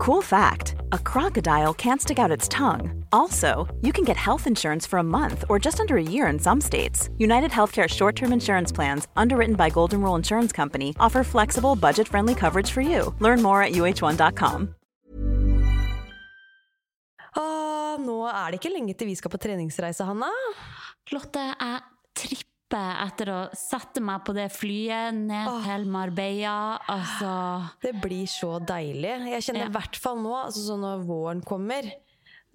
Cool fact a crocodile can't stick out its tongue. Also, you can get health insurance for a month or just under a year in some states. United Healthcare short term insurance plans, underwritten by Golden Rule Insurance Company, offer flexible, budget friendly coverage for you. Learn more at uh1.com. Uh, nå er det ikke lenge til vi skal på treningsreise, Hanna. Lotte, er tripper etter å sette meg på det flyet ned Åh. til Marbella. Altså Det blir så deilig. Jeg kjenner Ja. i hvert fall nå, altså sånn når våren kommer,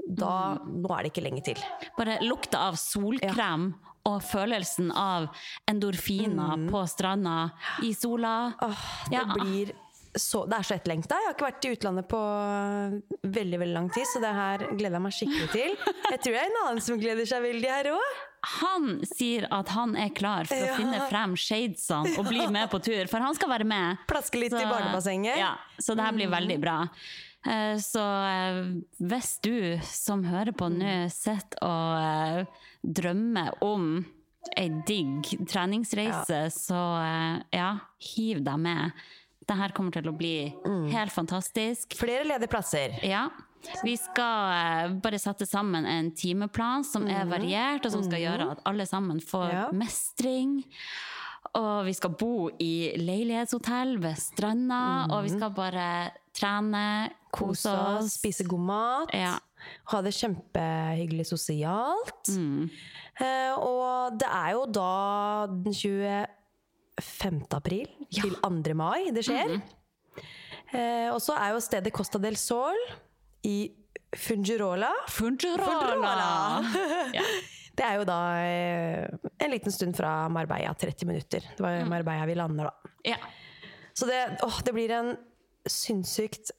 da Nå er det ikke lenge til. Bare lukta av solkrem og følelsen av endorfiner på stranda i sola. Mm. Åh, det Ja. blir så Det er så etterlengta. Jeg har ikke vært i utlandet på veldig veldig lang tid, så det her gleder jeg meg skikkelig til. Jeg tror jeg er en annen som gleder seg veldig her òg. Han sier at han er klar for å finne frem shadesene og bli med på tur, for han skal være med. Plaske litt i barnebassenget. Ja, så det her blir veldig bra. Eh, Så eh, hvis du som hører på nå, sitter og eh, drømmer om ei digg treningsreise, så eh, ja, hiv deg med. Det her kommer til å bli Mm. helt fantastisk. Flere ledige plasser. Ja. Vi skal eh, bare sette sammen en timeplan som er variert, og som skal gjøre at alle sammen får. Ja. mestring. Og vi skal bo i leilighetshotell ved stranda, og vi skal bare trene, kose oss, spise god mat. Ja. Ha det kjempehyggelig sosialt. Mm. Eh, og det er jo da den 25. april til 2. mai det skjer. eh, og så er jo stedet Costa del Sol i Fungirola. Fungirola! Ja. Det er jo da eh, en liten stund fra Marbella, 30 minutter. Det var jo Marbella vi lander, da. Ja. Så det, åh, det blir en sinnssykt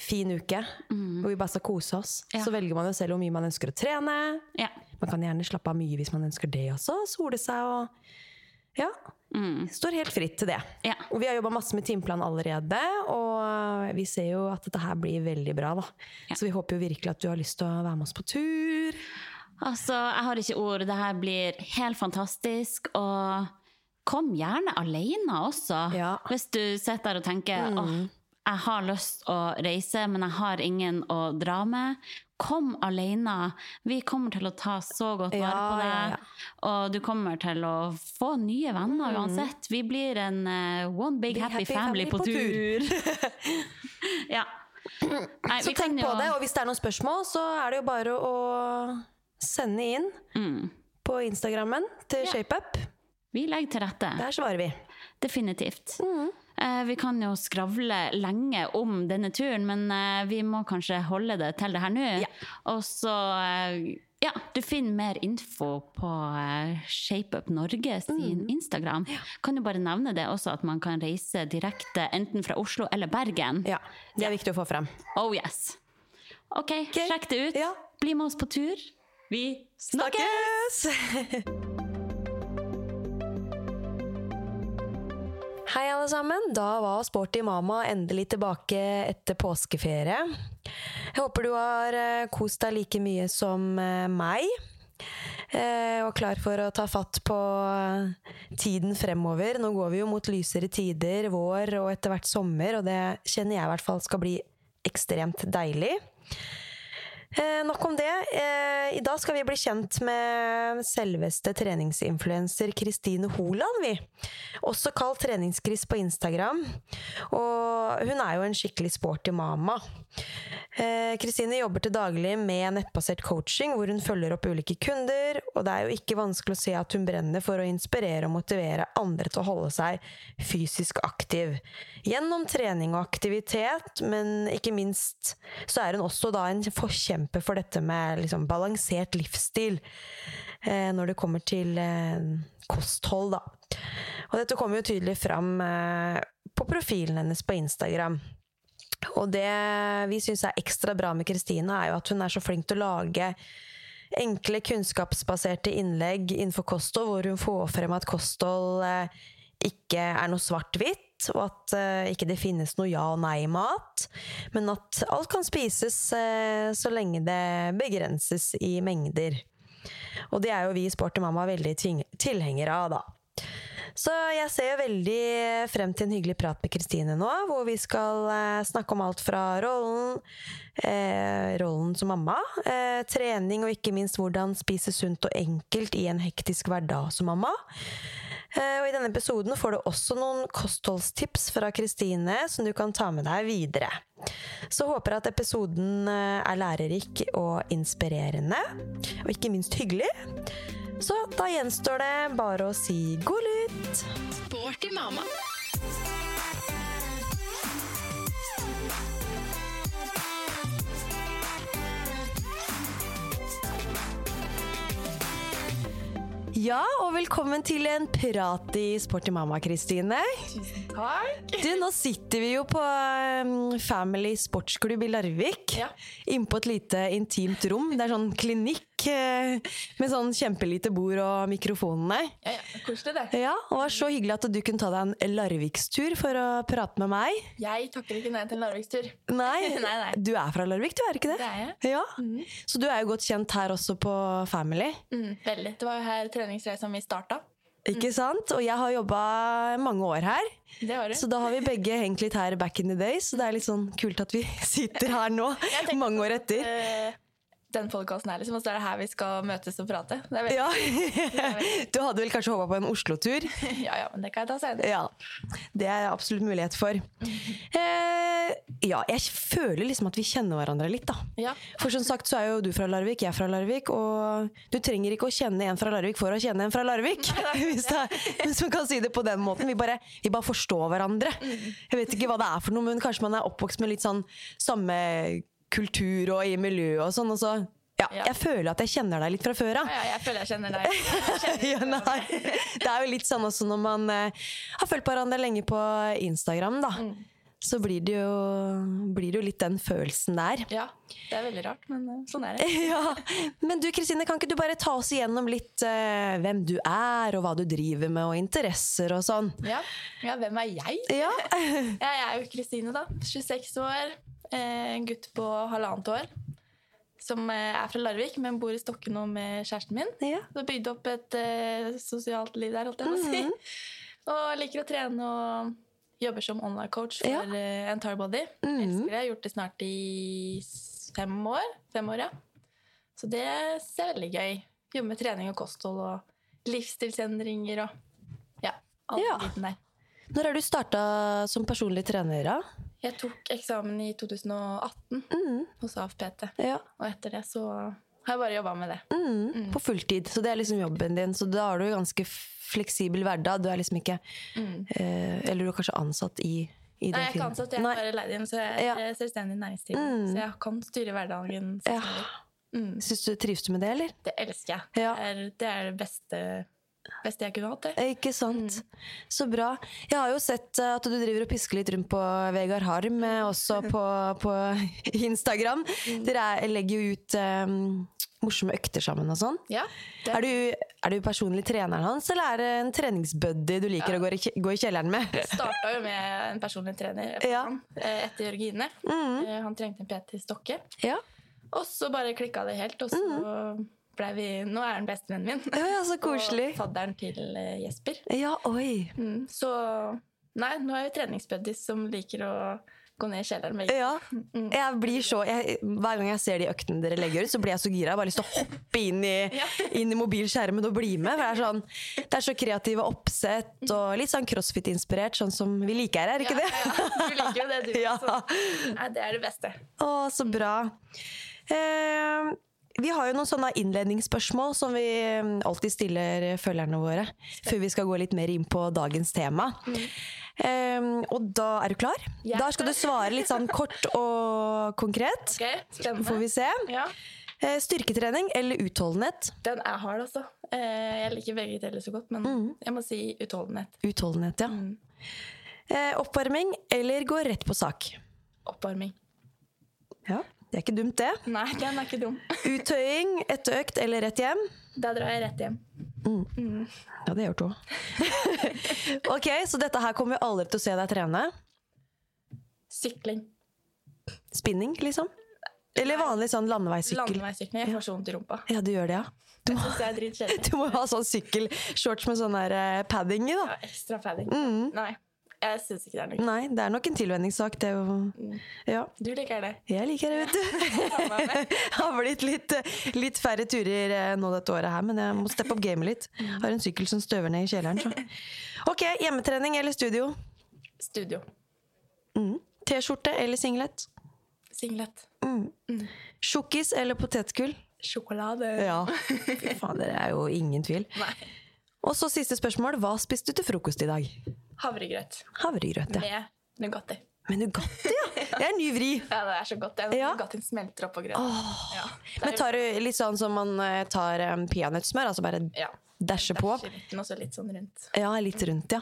fin uke hvor vi bare skal kose oss. Ja. Så velger man jo selv hvor mye man ønsker å trene. ja. Man kan gjerne slappe av mye hvis man ønsker det også. Sole seg og Ja. Står helt fritt til det. Ja. Og vi har jobba masse med timeplan allerede, og vi ser jo at dette her blir veldig bra, da. Ja. Så vi håper jo virkelig at du har lyst til å være med oss på tur. Altså, jeg har ikke ord. Det her blir helt fantastisk. Og kom gjerne alene også. Ja. Hvis du sitter der og tenker åh, jeg har lyst å reise, men jeg har ingen å dra med. Kom alene. Vi kommer til å ta så godt vare Ja, på deg. ja, ja. Og du kommer til å få nye venner uansett. Vi blir en uh, one big, Big happy, happy family, på, på tur. ja. Nei, Så tenk jo... på det, og hvis det er noen spørsmål, så er det jo bare å sende inn Mm. på Instagrammen til. ShapeUp. Vi legger til rette. Der svarer vi. Definitivt. Mm. Eh, vi kan jo skravle lenge om denne turen, men eh, vi må kanskje holde det til det her nå. Ja. Og så eh, Ja, du finner mer info på ShapeUp Norge sin Mm. Instagram. Kan jo bare nevne det også, at man kan reise direkte enten fra Oslo eller Bergen. Ja, Det er viktig å få frem. Oh yes. OK, sjekk det ut. Ja. Bli med oss på tur. Vi snakkes! Snakkes! Hei, alle sammen. Da var Sporty mama endelig tilbake etter påskeferie. Jeg håper du har eh, kost deg like mye som eh, meg. eh, Og klar for å ta fatt på tiden fremover. Nå går vi jo mot lysere tider, vår og etter hvert sommer, og det kjenner jeg i hvert fall skal bli ekstremt deilig. Eh, nok om det. Eh, I dag skal vi bli kjent med selveste treningsinfluenser Kristine Holand, vi. Også kalt Treningskris på Instagram. Og hun er jo en skikkelig sporty mama. Eh, Kristine jobber til daglig med nettbasert coaching, hvor hun følger opp ulike kunder, og det er jo ikke vanskelig å se at hun brenner for å inspirere og motivere andre til å holde seg fysisk aktiv. Gjennom trening og aktivitet, men ikke minst så er hun også da en forkjemper for dette med liksom balansert livsstil eh, når det kommer til eh, kosthold, da. Og dette kommer jo tydelig fram på profilen hennes på Instagram. Og det vi syns er ekstra bra med Kristine, er jo at hun er så flink til å lage enkle, kunnskapsbaserte innlegg innenfor kosthold, hvor hun får frem at kosthold eh, ikke er noe svart-hvitt, og at eh, ikke det finnes noe ja- og nei-mat, men at alt kan spises eh, så lenge det begrenses i mengder. Og det er jo vi i Sporty Mamma veldig tilhengere av, da. Så jeg ser jo veldig frem til en hyggelig prat med Kristine nå, hvor vi skal eh, snakke om alt fra rollen, eh, rollen som mamma, eh, trening og ikke minst hvordan spise sunt og enkelt i en hektisk hverdag som mamma. Eh, og I denne episoden får du også noen kostholdstips fra Kristine som du kan ta med deg videre. Så håper jeg at episoden eh, er lærerik og inspirerende, og ikke minst hyggelig. Så da gjenstår det bare å si god lut! Sporty mamma. Ja, og velkommen til en prat i Sporty mamma, Kristine. Tusen Takk. Du, nå sitter vi jo på um, Family sportsklubb i Larvik. Ja. Inne på et lite intimt rom. Det er sånn klinikk eh, med sånn kjempelite bord og mikrofonene. Ja, ja, Koselig, det. Ja, og det var så hyggelig at du kunne ta deg en Larvikstur for å prate med meg. Jeg takker ikke nei til en Larvikstur. Nei, Nei, nei. du er fra Larvik, du er ikke det? Det er jeg. Ja, Så du er jo godt kjent her også på Family. Mm, veldig. Det var jo her treningsreisa mi starta. Ikke sant? Og jeg har jobba mange år her, Det har du. så da har vi begge hengt litt her back in the day, Så det er litt sånn kult at vi sitter her nå, mange år etter. Den podkasten her, liksom, og så er det her vi skal møtes og prate. Det Ja. Du hadde vel kanskje håpa på en Oslo-tur? ja. ja, men det kan jeg ta senere. Ja. Det er absolutt mulighet for. Eh, ja, jeg føler liksom at vi kjenner hverandre litt, da. Ja. For som sagt så er jo du fra Larvik, jeg er fra Larvik, og du trenger ikke å kjenne en fra Larvik for å kjenne en fra Larvik. Hvis, det er, hvis man kan si det på den måten. Vi bare, vi bare forstår hverandre. Jeg vet ikke hva det er for noe, men kanskje man er oppvokst med litt sånn samme kultur og i miljøet og sånn, og så ja, Ja. jeg føler at jeg kjenner deg litt fra før av. Ja, ja, jeg føler jeg kjenner deg. Jeg kjenner ja, nei. Det er jo litt sånn også når man eh, har fulgt hverandre lenge på Instagram, da. Mm. Så blir det, jo, blir det jo litt den følelsen der. Ja, det er veldig rart, men eh, sånn er det. Ja, Men du Kristine, kan ikke du bare ta oss igjennom litt eh, hvem du er, og hva du driver med, og interesser og sånn? Ja. ja, hvem er jeg? Ja, jeg er jo Kristine, da. 26 år. Eh, En gutt på halvannet år. Som eh, er fra Larvik, men bor i Stokke nå med kjæresten min. ja. Så bygde opp et uh, sosialt liv der, holdt jeg på å si. Og liker å trene og jobber som online-coach for Ja. uh, Entire Body. Elsker det. Gjort det snart i fem år. Fem år, ja. Så det er veldig gøy. Jobbe med trening og kosthold og livsstilsendringer og ja, alt Ja. der. Når har du starta som personlig trener, da? Jeg tok eksamen i 2018 Mm. hos AFPT, Ja. og etter det så har jeg bare jobba med det. Mm. På fulltid. Så det er liksom jobben din. Så da har du ganske fleksibel hverdag. Du er liksom ikke eh, Eller du er kanskje ansatt i, i Nei, jeg er ikke ansatt, jeg er bare leid inn, så jeg Ja. er selvstendig næringsdrivende. Mm. Så jeg kan styre hverdagen. Ja. Mm. Syns du trives du med det, eller? Det elsker jeg. Ja. Det, er, det er det beste, beste jeg kunne hatt. Det. Ikke sant. Mm. Så bra. Jeg har jo sett eh, at du driver og pisker litt rundt på Vegard Harm, eh, også på, på Instagram. Mm. Dere er, legger jo ut um, morsomme økter sammen og sånn. Ja, Er du, er du personlig treneren hans, eller er det en treningsbuddy du liker å gå i, gå i kjelleren med? starta jo med en personlig trener Ja. han, eh, etter Jørgine. Mm. Eh, Han trengte en PT i Stokke. Ja. Og så bare klikka det helt, og så ble vi Nå er han bestevennen min. Mm. ja, ja, så koselig. Og fadderen til eh, Jesper. Ja, oi. Mm, så Nei, nå er vi treningsbuddies som liker å gå ned i kjelleren med Ja. Jeg blir så, jeg, hver gang jeg ser de øktene dere legger ut, så blir jeg så gira. Jeg har bare lyst til å hoppe inn i, Ja. inn i mobilskjermen og bli med. For det, er sånn, det er så kreative oppsett og litt sånn crossfit-inspirert, sånn som vi liker her, er ikke ikke det? Ja, ja. Du liker jo det, du Ja. Så, Nei, det er det beste. Å, så bra. Eh, vi har jo noen sånne innledningsspørsmål som vi eh, alltid stiller følgerne våre. Før vi skal gå litt mer inn på dagens tema. Eh, og da er du klar? Er Da skal du svare litt sånn kort og konkret. Ok, Spennende. Får vi se. Ja, Eh, Styrketrening eller utholdenhet? Den er hard, altså. Eh, Jeg liker begge deler så godt, men Mm. jeg må si utholdenhet. Utholdenhet, ja. Mm. Eh, oppvarming eller gå rett på sak? Oppvarming. Ja, Det er ikke dumt, det. Nei, den er ikke dum. Uttøying etter økt eller rett hjem? Da drar jeg rett hjem. Ja, det gjør du òg. ok, så dette her kommer vi aldri til å se deg trene? Sykling. Spinning, liksom? Eller vanlig sånn landeveissykkel. Landeveissykling. Jeg får så vondt i rumpa. Ja, du gjør det, ja. Du må, er du må ha sånn sykkelshorts med sånn der eh, padding i, da. Ja, ekstra padding. Mm. Nei, jeg syns ikke det er nok. Nei, det er nok en tilvenningssak, det jo Ja. Du liker det. Jeg liker det, vet du. Har blitt litt, litt færre turer eh, nå dette året her, men jeg må steppe opp gamet litt. Har en sykkel som støver ned i kjelleren, så. Ok, hjemmetrening eller studio? Studio. Mm. T-skjorte eller singlet? Singlet. Sjokkis eller potetgull? Sjokolade. Ja. Fy faen, det er jo ingen tvil. Nei. Og så siste spørsmål. Hva spiste du til frokost i dag? Havregrøt Havregrøt, ja. med Nugatti. Med Nugatti, ja! Det er en ny vri. Ja, det er så godt. Det. Ja. Nugattien smelter oppå grøten. Ja. Er Men tar du litt sånn som man eh, tar um, peanøttsmør? Altså bare ja. dæsje på? Litt, og så litt sånn rundt. Ja, litt rundt, ja.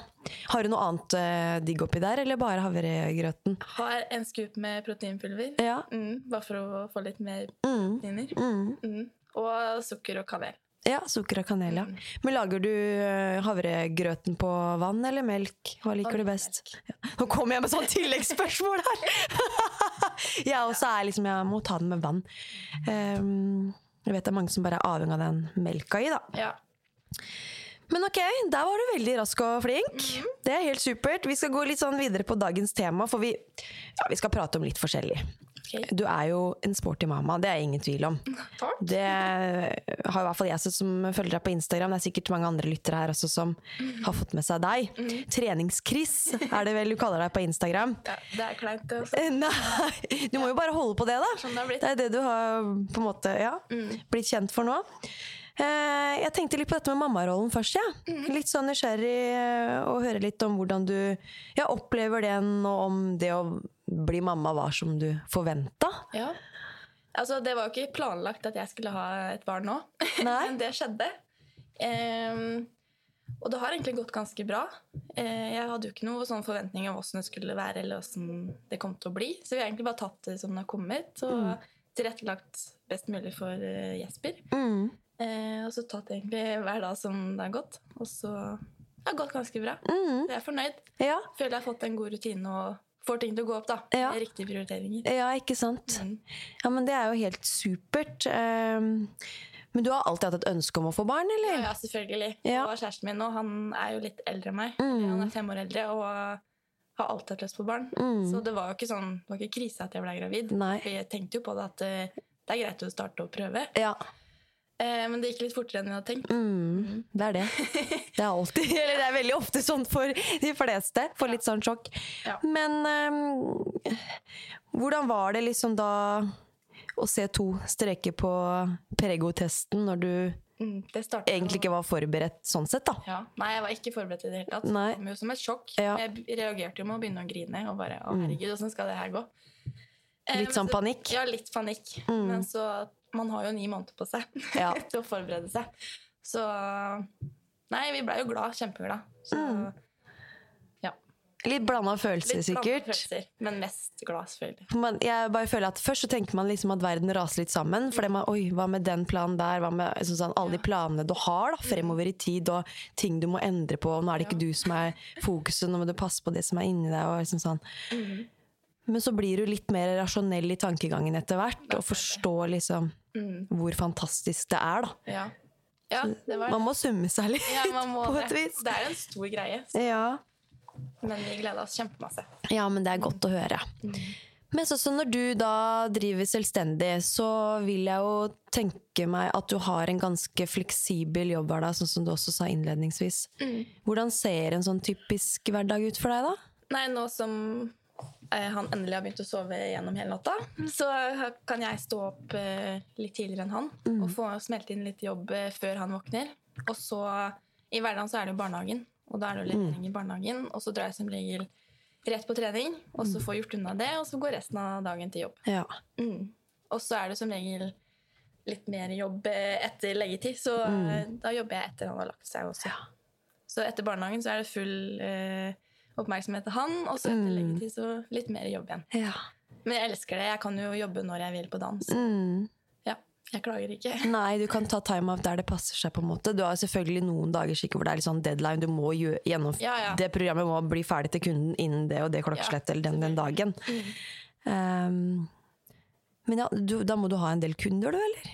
Har du noe annet uh, digg oppi der, eller bare havregrøten? Har en scoop med proteinpulver. Ja. Mm, bare for å få litt mer Mm. proteiner. Mm. Mm. Og sukker og kanel. Ja, sukker og kanel, ja. Men lager du eh, havregrøten på vann eller melk? Hva liker du best? Ja. Nå kommer jeg med sånn tilleggsspørsmål her! jeg også er liksom, jeg må ta den med vann. Ehm, jeg vet det er mange som bare er avhengig av den melka i, da. Ja. Men ok, der var du veldig rask og flink. Det er helt supert. Vi skal gå litt sånn videre på dagens tema, for vi, ja, vi skal prate om litt forskjellig. Ok. Du er jo en sporty mamma, det er ingen tvil om. Takk. Det har i hvert fall jeg sett som følger deg på Instagram. Det er sikkert mange andre lyttere her også som har fått med seg deg. Treningskris er det vel du kaller deg på Instagram. Ja, det er kleint, det også. Eh, Nei, du må jo bare holde på det, da. Sånn det. Det er det du har på en måte ja, blitt kjent for nå. Eh, Jeg tenkte litt på dette med mammarollen først. Ja. Litt sånn nysgjerrig eh, å høre litt om hvordan du ja, opplever den, og om det å bli mamma var som du forventa. Ja. Altså, det var jo ikke planlagt at jeg skulle ha et barn nå, Nei. men det skjedde. Um, og det har egentlig gått ganske bra. Eh, jeg hadde jo ikke noen sånn forventning om åssen det skulle være, eller hvordan det kom til å bli. Så vi har egentlig bare tatt det som det har kommet, og tilrettelagt best mulig for eh, Jesper. Mm. Eh, og så tatt egentlig hver dag som det har gått. Og så har det gått ganske bra. Mm. Jeg er fornøyd. Ja. Føler jeg har fått en god rutine og får ting til å gå opp. da. Ja. Riktige prioriteringer. ja, ikke sant. Mm. Ja, men det er jo helt supert. Um, men du har alltid hatt et ønske om å få barn, eller? ja, selvfølgelig. Ja. Og kjæresten min nå, han er jo litt eldre enn meg. Mm. Han er fem år eldre og har alltid hatt lyst på barn. Mm. Så det var jo ikke sånn, det var ikke krise at jeg ble gravid. Nei. For jeg tenkte jo på det at eh, det er greit å starte og prøve. Ja. Eh, men det gikk litt fortere enn jeg hadde tenkt. Mm, det er det. Det er alltid, eller det er veldig ofte sånn for de fleste. Får litt sånn sjokk. Ja. Men um, hvordan var det liksom da å se to streker på Prego-testen når du Mm, det egentlig ikke var forberedt sånn sett, da? Ja. Nei, jeg var ikke forberedt i det hele tatt. Nei. Det kom jo som et sjokk. Ja. Jeg reagerte jo med å begynne å grine. Og bare, å herregud, hvordan skal det her gå? Eh, Litt sånn så- panikk? Ja, litt panikk. Mm. Men så Man har jo ni måneder på seg Ja. til å forberede seg. Så Nei, vi blei jo glad. Kjempeglad. Så, Mm. ja. Litt blanda følelser, Litt sikkert. følelser, men mest glad, selvfølgelig. Man, jeg bare føler at Først så tenker man liksom at verden raser litt sammen. For man, oi, hva med den planen der? Hva med sånn, sånn, alle de planene du har da, fremover i tid, og ting du må endre på. og Nå er det ikke du som er fokuset, nå må du passe på det som er inni deg. Og liksom sånn. Mm. Men så blir du litt mer rasjonell i tankegangen etter hvert, og forstår liksom Mm. hvor fantastisk det er. da. Ja. ja, det var Man må summe seg litt, ja, på et vis. Det er en stor greie, men vi gleda oss kjempemasse. Ja, men det er godt å høre. Men så, så når du da driver selvstendig, så vil jeg jo tenke meg at du har en ganske fleksibel jobbhverdag, sånn som du også sa innledningsvis. Hvordan ser en sånn typisk hverdag ut for deg, da? Nei, nå som han endelig har begynt å sove gjennom hele natta, så kan jeg stå opp eh, litt tidligere enn han og få smelte inn litt jobb eh, før han våkner. Og så i hverdagen så er det jo barnehagen, og da er det jo levering i barnehagen. Og så drar jeg som regel rett på trening, og så får gjort unna det, og så går resten av dagen til jobb. Ja. Mm. Og så er det som regel litt mer jobb eh, etter leggetid, så mm. da jobber jeg etter han har lagt seg også. Så etter barnehagen så er det full eh, oppmerksomhet til han, og så etter leggetid så litt mer jobb igjen. ja. Men jeg elsker det. Jeg kan jo jobbe når jeg vil på dans. Mm. Ja, jeg klager ikke. Nei, du kan ta time-off der det passer seg. på en måte Du har selvfølgelig noen dager sikkert hvor det er litt sånn deadline. Du må gjø- gjennom Ja, ja. Det programmet må bli ferdig til kunden innen det og det klokkeslettet eller den, den dagen. Um, Men ja, du, da må du ha en del kunder, du, eller?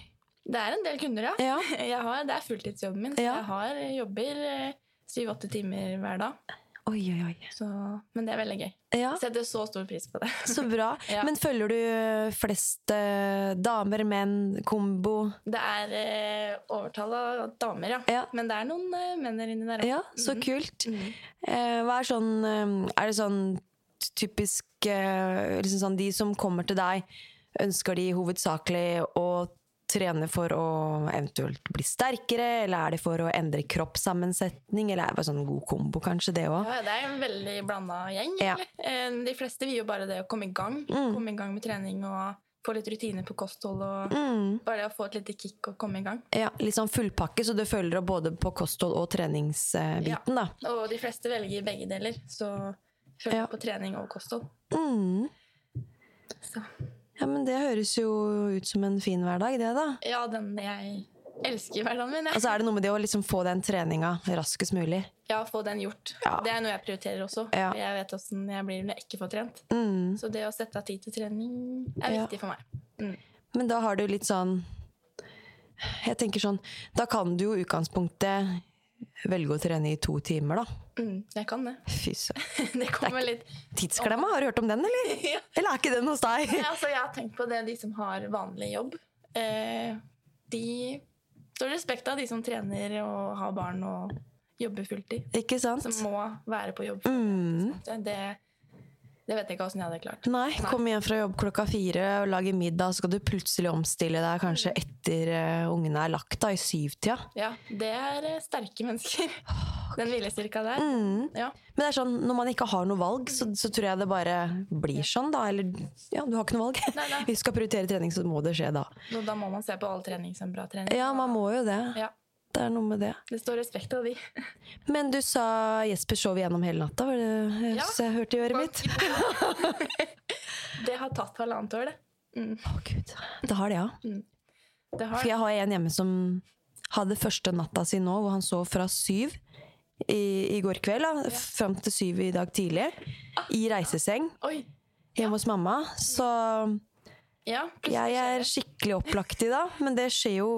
Det er en del kunder, ja. Har, det er fulltidsjobben min. Så jeg har jobber syv-åtte timer hver dag. Oi, oi, oi. Så, men det er veldig gøy. Ja, Setter så stor pris på det. så bra. Ja. Men følger du flest eh, damer, menn, kombo? Det er eh, overtall av damer, ja. Ja. Men det er noen eh, menn der inni der. Ja, så mm. kult. Mm. Eh, hva er sånn eh, Er det sånn typisk eh, liksom sånn De som kommer til deg, ønsker de hovedsakelig å trene for å eventuelt bli sterkere, eller er det for å endre kroppssammensetning, eller er det bare sånn god kombo, kanskje, det òg? Ja, det er en veldig blanda gjeng. Ja. Eh, De fleste vil jo bare det å komme i gang. Mm. Komme i gang med trening og få litt rutine på kosthold. og Mm. Bare det å få et lite kick og komme i gang. Ja, litt sånn fullpakke, så du følger opp både på kosthold og treningsbiten, da. Og de fleste velger begge deler, så følger Ja. på trening og kosthold. Mm. Så. Ja, men det høres jo ut som en fin hverdag, det, da. Ja, den jeg elsker hverdagen min. jeg. Altså er det noe med det å liksom få den treninga raskest mulig? Ja, få den gjort. Ja. Det er noe jeg prioriterer også. Ja. Jeg vet åssen jeg blir når jeg ikke får trent. Mm. Så det å sette av tid til trening er Ja. viktig for meg. Mm. Men da har du litt sånn Jeg tenker sånn Da kan du jo i utgangspunktet velge å trene i to timer, da. Mm, jeg kan det. Fy søren. Det kommer litt Tidsklemma, har du hørt om den, eller? ja. Eller er ikke den hos deg? Nei, altså, Jeg har tenkt på det, de som har vanlig jobb. Eh, de står respekt av de som trener og har barn og jobber fulltid. Ikke sant? Som må være på jobb. Mm. Det, det vet jeg ikke åssen jeg hadde klart. Nei, kom hjem fra jobb klokka fire og lage middag, så skal du plutselig omstille deg kanskje etter uh, ungene er lagt, da, i syvtida. Ja, Det er uh, sterke mennesker. Den hvilestyrka der. Mm. Ja. Men det er sånn, når man ikke har noe valg, så, så tror jeg det bare blir sånn, da. Eller ja, du har ikke noe valg. Nei, nei. Hvis du skal prioritere trening, så må det skje da. Da må man se på all trening som bra trening. Ja, man må jo det. Ja, Det er noe med det. Det står respekt av de. Men du sa Jesper sov gjennom hele natta, var det Ja. så jeg hørte i øret mitt? det har tatt halvannet år, det. Mm. Å gud, det har det, ja. det har, For jeg har en hjemme som hadde første natta si nå, hvor han sov fra syv i, i går kveld, da, fram til syv i dag tidlig, i reiseseng ah. hjemme hos mamma. Så Ja, jeg er skikkelig opplagt i dag, men det skjer jo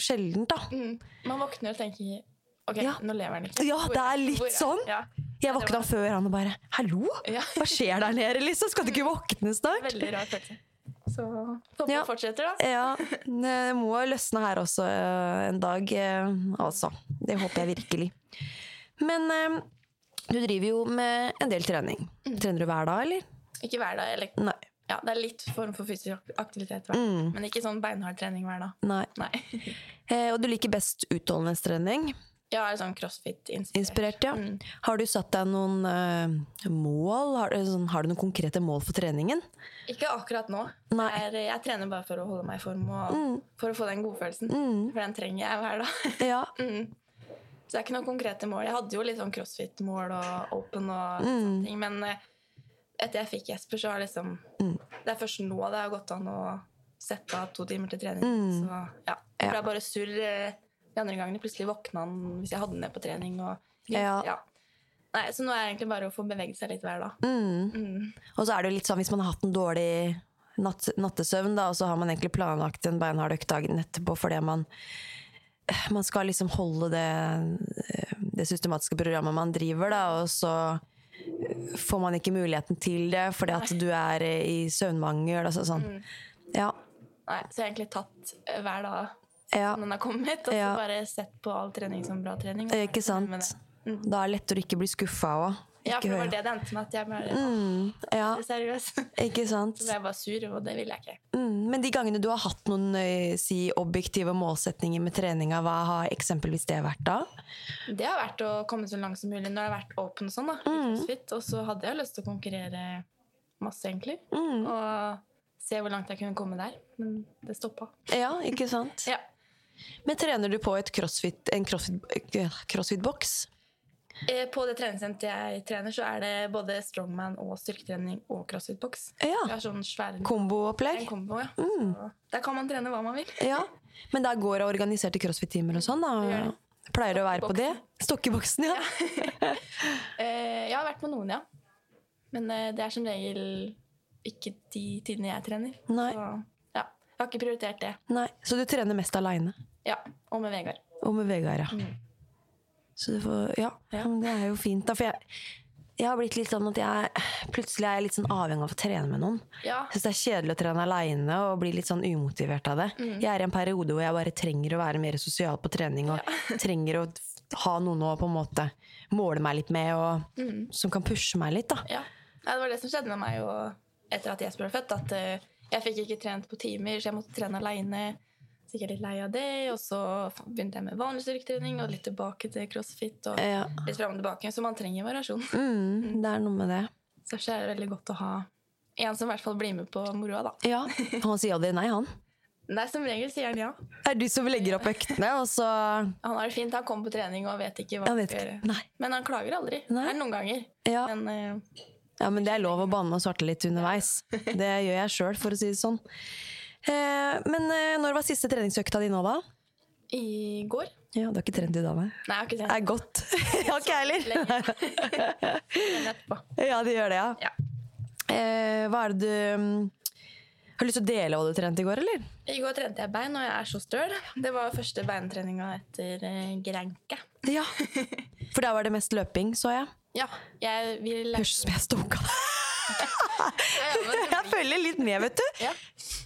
sjeldent, da. Mm. Man våkner og tenker Ok, Ja. nå lever han ikke. Ja, det er litt hvor sånn. Ja, Jeg våkna før han og bare 'hallo, hva skjer der nede', liksom? Skal du ikke våkne snart? Veldig rar følelse. Så håper Ja. fortsetter, da. Ja, det må løsne her også eh, en dag, eh, altså. Det håper jeg virkelig. Men eh, du driver jo med en del trening. Mm. Trener du hver dag, eller? Ikke hver dag. Eller, Nei. Ja, det er litt form for fysisk aktivitet. Mm. Men ikke sånn beinhard trening hver dag. Nei. Nei. Eh, og du liker best utholdenhetstrening. Jeg er sånn crossfit-inspirert. Inspirert, ja. Mm. Har du satt deg noen uh, mål? Har, du- sånn, har du noen konkrete mål for treningen? Ikke akkurat nå. Jeg, er, jeg trener bare for å holde meg i form og for å få den godfølelsen. Mm. For den trenger jeg hver dag. Ja. Mm. Så det er ikke noen konkrete mål. Jeg hadde jo litt sånn crossfit-mål og open og Mm. sånne ting, men eh, etter jeg fikk Jesper, så har liksom Mm. Det er først nå det har gått an å sette av to timer til trening. Mm. Så ja. Ja. Det er bare surr eh, de andre gangene. Plutselig våkna han hvis jeg hadde den ned på trening. Og, Ja. Nei, så nå er det egentlig bare å få beveget seg litt hver dag. Mm. Mm. Og så er det jo litt sånn hvis man har hatt en dårlig natt, nattesøvn, da, og så har man egentlig planlagt en beinhard økt dagen etterpå fordi man man skal liksom holde det, det systematiske programmet man driver, da, og så får man ikke muligheten til det fordi at du er i søvnmangel. Altså sånn. Mm. Ja. Nei, så jeg har egentlig tatt eh, hver dag ja. som den har kommet, og så Ja. bare sett på all trening som bra trening. Ikke sant? det. Da er det lettere å ikke bli skuffa òg. Ja, for det var det det endte med. At jeg bare Mm, ja, seriøs. ikke sant. Så ble jeg bare sur, og det ville jeg ikke. Mm, men de gangene du har hatt noen si, objektive målsetninger med treninga, hva har eksempelvis det vært da? Det har vært å komme så langt som mulig når det har vært open og sånn. da, Mm. CrossFit, Og så hadde jeg lyst til å konkurrere masse, egentlig. Mm. Og se hvor langt jeg kunne komme der. Men det stoppa. Ja, ikke sant? Ja. Men trener du på crossfit, en crossfit-boks? Eh, På det treningssenteret jeg trener, så er det både strongman og styrketrening og crossfit-boks. Ja. Vi har sånn svær Komboopplegg? kombo, ja. Mm. Der kan man trene hva man vil. Ja. Men der går det organiserte crossfit-timer og sånn, da? Det. Pleier du å være på det? Stokkeboksen, ja. ja. Jeg har vært på noen, ja. Men eh, det er som regel ikke de tidene jeg trener. Nei. Så, ja. Jeg har ikke prioritert det. Nei, Så du trener mest aleine? Ja, Og med Vegard. Og med Vegard, ja. Så du får Ja, Ja. men det er jo fint, da. For jeg, jeg har blitt litt sånn at jeg plutselig er jeg litt sånn avhengig av å trene med noen. Ja. Jeg synes det er kjedelig å trene aleine og bli litt sånn umotivert av det. Jeg er i en periode hvor jeg bare trenger å være mer sosial på trening og trenger å ha noen å på en måte måle meg litt med, og som kan pushe meg litt, da. ja. Det var det som skjedde med meg jo etter at Jesper ble født. At uh, jeg fikk ikke trent på timer, så jeg måtte trene aleine. Jeg litt lei av det, og så begynte jeg med vanlig styrketrening og litt tilbake til crossfit. og Ja. litt frem og tilbake, Så man trenger variasjon. Mm, det er noe med det. Så er det veldig godt å ha en som i hvert fall blir med på moroa, da. Ja, Han sier aldri nei, han. Nei, som regel sier han ja. Er du som legger opp øktene, og så Han har det fint, han kommer på trening og vet ikke hva han skal gjøre. Men han klager aldri. Nei. Er noen ganger. Ja. Men uh... Ja, men det er lov å banne og svarte litt underveis. Det gjør jeg sjøl, for å si det sånn. Eh, men eh, når var siste treningsøkta di nå, da? i går Ja, Du har ikke trent i dag, nei? Nei, jeg har ikke trent. Det er godt. Jeg har ikke heller. Ja, det gjør det, ja. Ja. Eh, hva er det du mm, Har du lyst til å dele hva du trente i går, eller? I går trente jeg bein, og jeg er så støl. Det var første beintreninga etter grenke. Granka. Ja. For der var det mest løping, så jeg. Ja, jeg vil Høres ut som jeg stalka deg. Jeg følger litt med, vet du. Ja.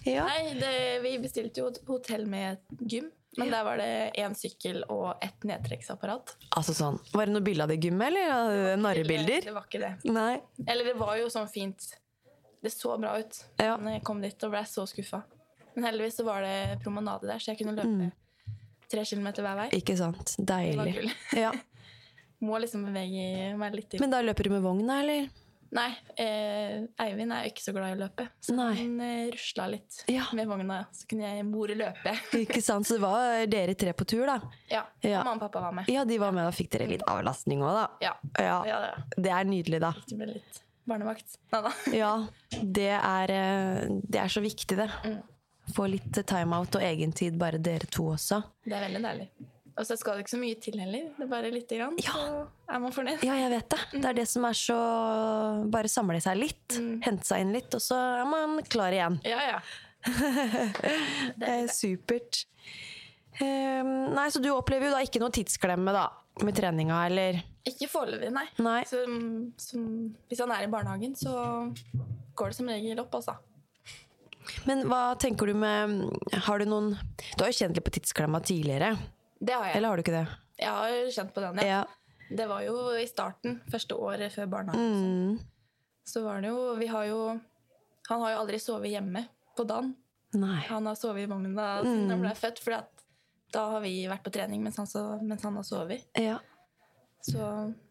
Ja. Nei, det, vi bestilte jo hotell med gym, men der var det én sykkel og ett nedtrekksapparat. Altså sånn, Var det noe bilde av det gymmet, eller narrebilder? det var ikke det. Nei. Eller det var jo sånn fint. Det så bra ut. Ja. Men jeg kom dit og ble så skuffa. Men heldigvis så var det promenade der, så jeg kunne løpe tre kilometer hver vei. Ikke sant. Deilig. Det var gull. Ja. Må liksom bevege meg litt. Inn. Men da løper du med vogna, eller? Nei, eh, Eivind er jo ikke så glad i å løpe, så Nei. han eh, rusla litt Ja. med vogna. Så kunne jeg mor løpe. Ikke sant? Så det var dere tre på tur, da? Ja, Ja. Mamma og pappa var med. Ja, de var med. Da fikk dere litt avlastning òg, da. Ja. Ja. Det er nydelig, da. Fikk med litt barnevakt. Nei da. Ja, det er, eh, det er så viktig, det. Mm. Få litt timeout og egentid, bare dere to også. Det er veldig deilig. Og så skal det ikke så mye til heller. Det er bare lite grann, så er man fornøyd. Ja, jeg vet det. Det er det som er så Bare samle seg litt, Mm. hente seg inn litt, og så er man klar igjen. Ja, ja. Det er supert. Um, nei, Så du opplever jo da ikke noe tidsklemme da, med treninga, eller? Ikke foreløpig, nei. Nei. Så, som, hvis han er i barnehagen, så går det som regel opp, altså. Men hva tenker du med Har du noen Du har jo kjent litt på tidsklemma tidligere, Det har jeg. eller har du ikke det? Jeg har kjent på den, ja. Ja. Det var jo i starten, første året før barnehagen. Mm. Så var det jo Vi har jo Han har jo aldri sovet hjemme på dagen. Nei. Han har sovet i vogna siden han ble født, for da har vi vært på trening mens han, så, mens han har sovet. Ja. Så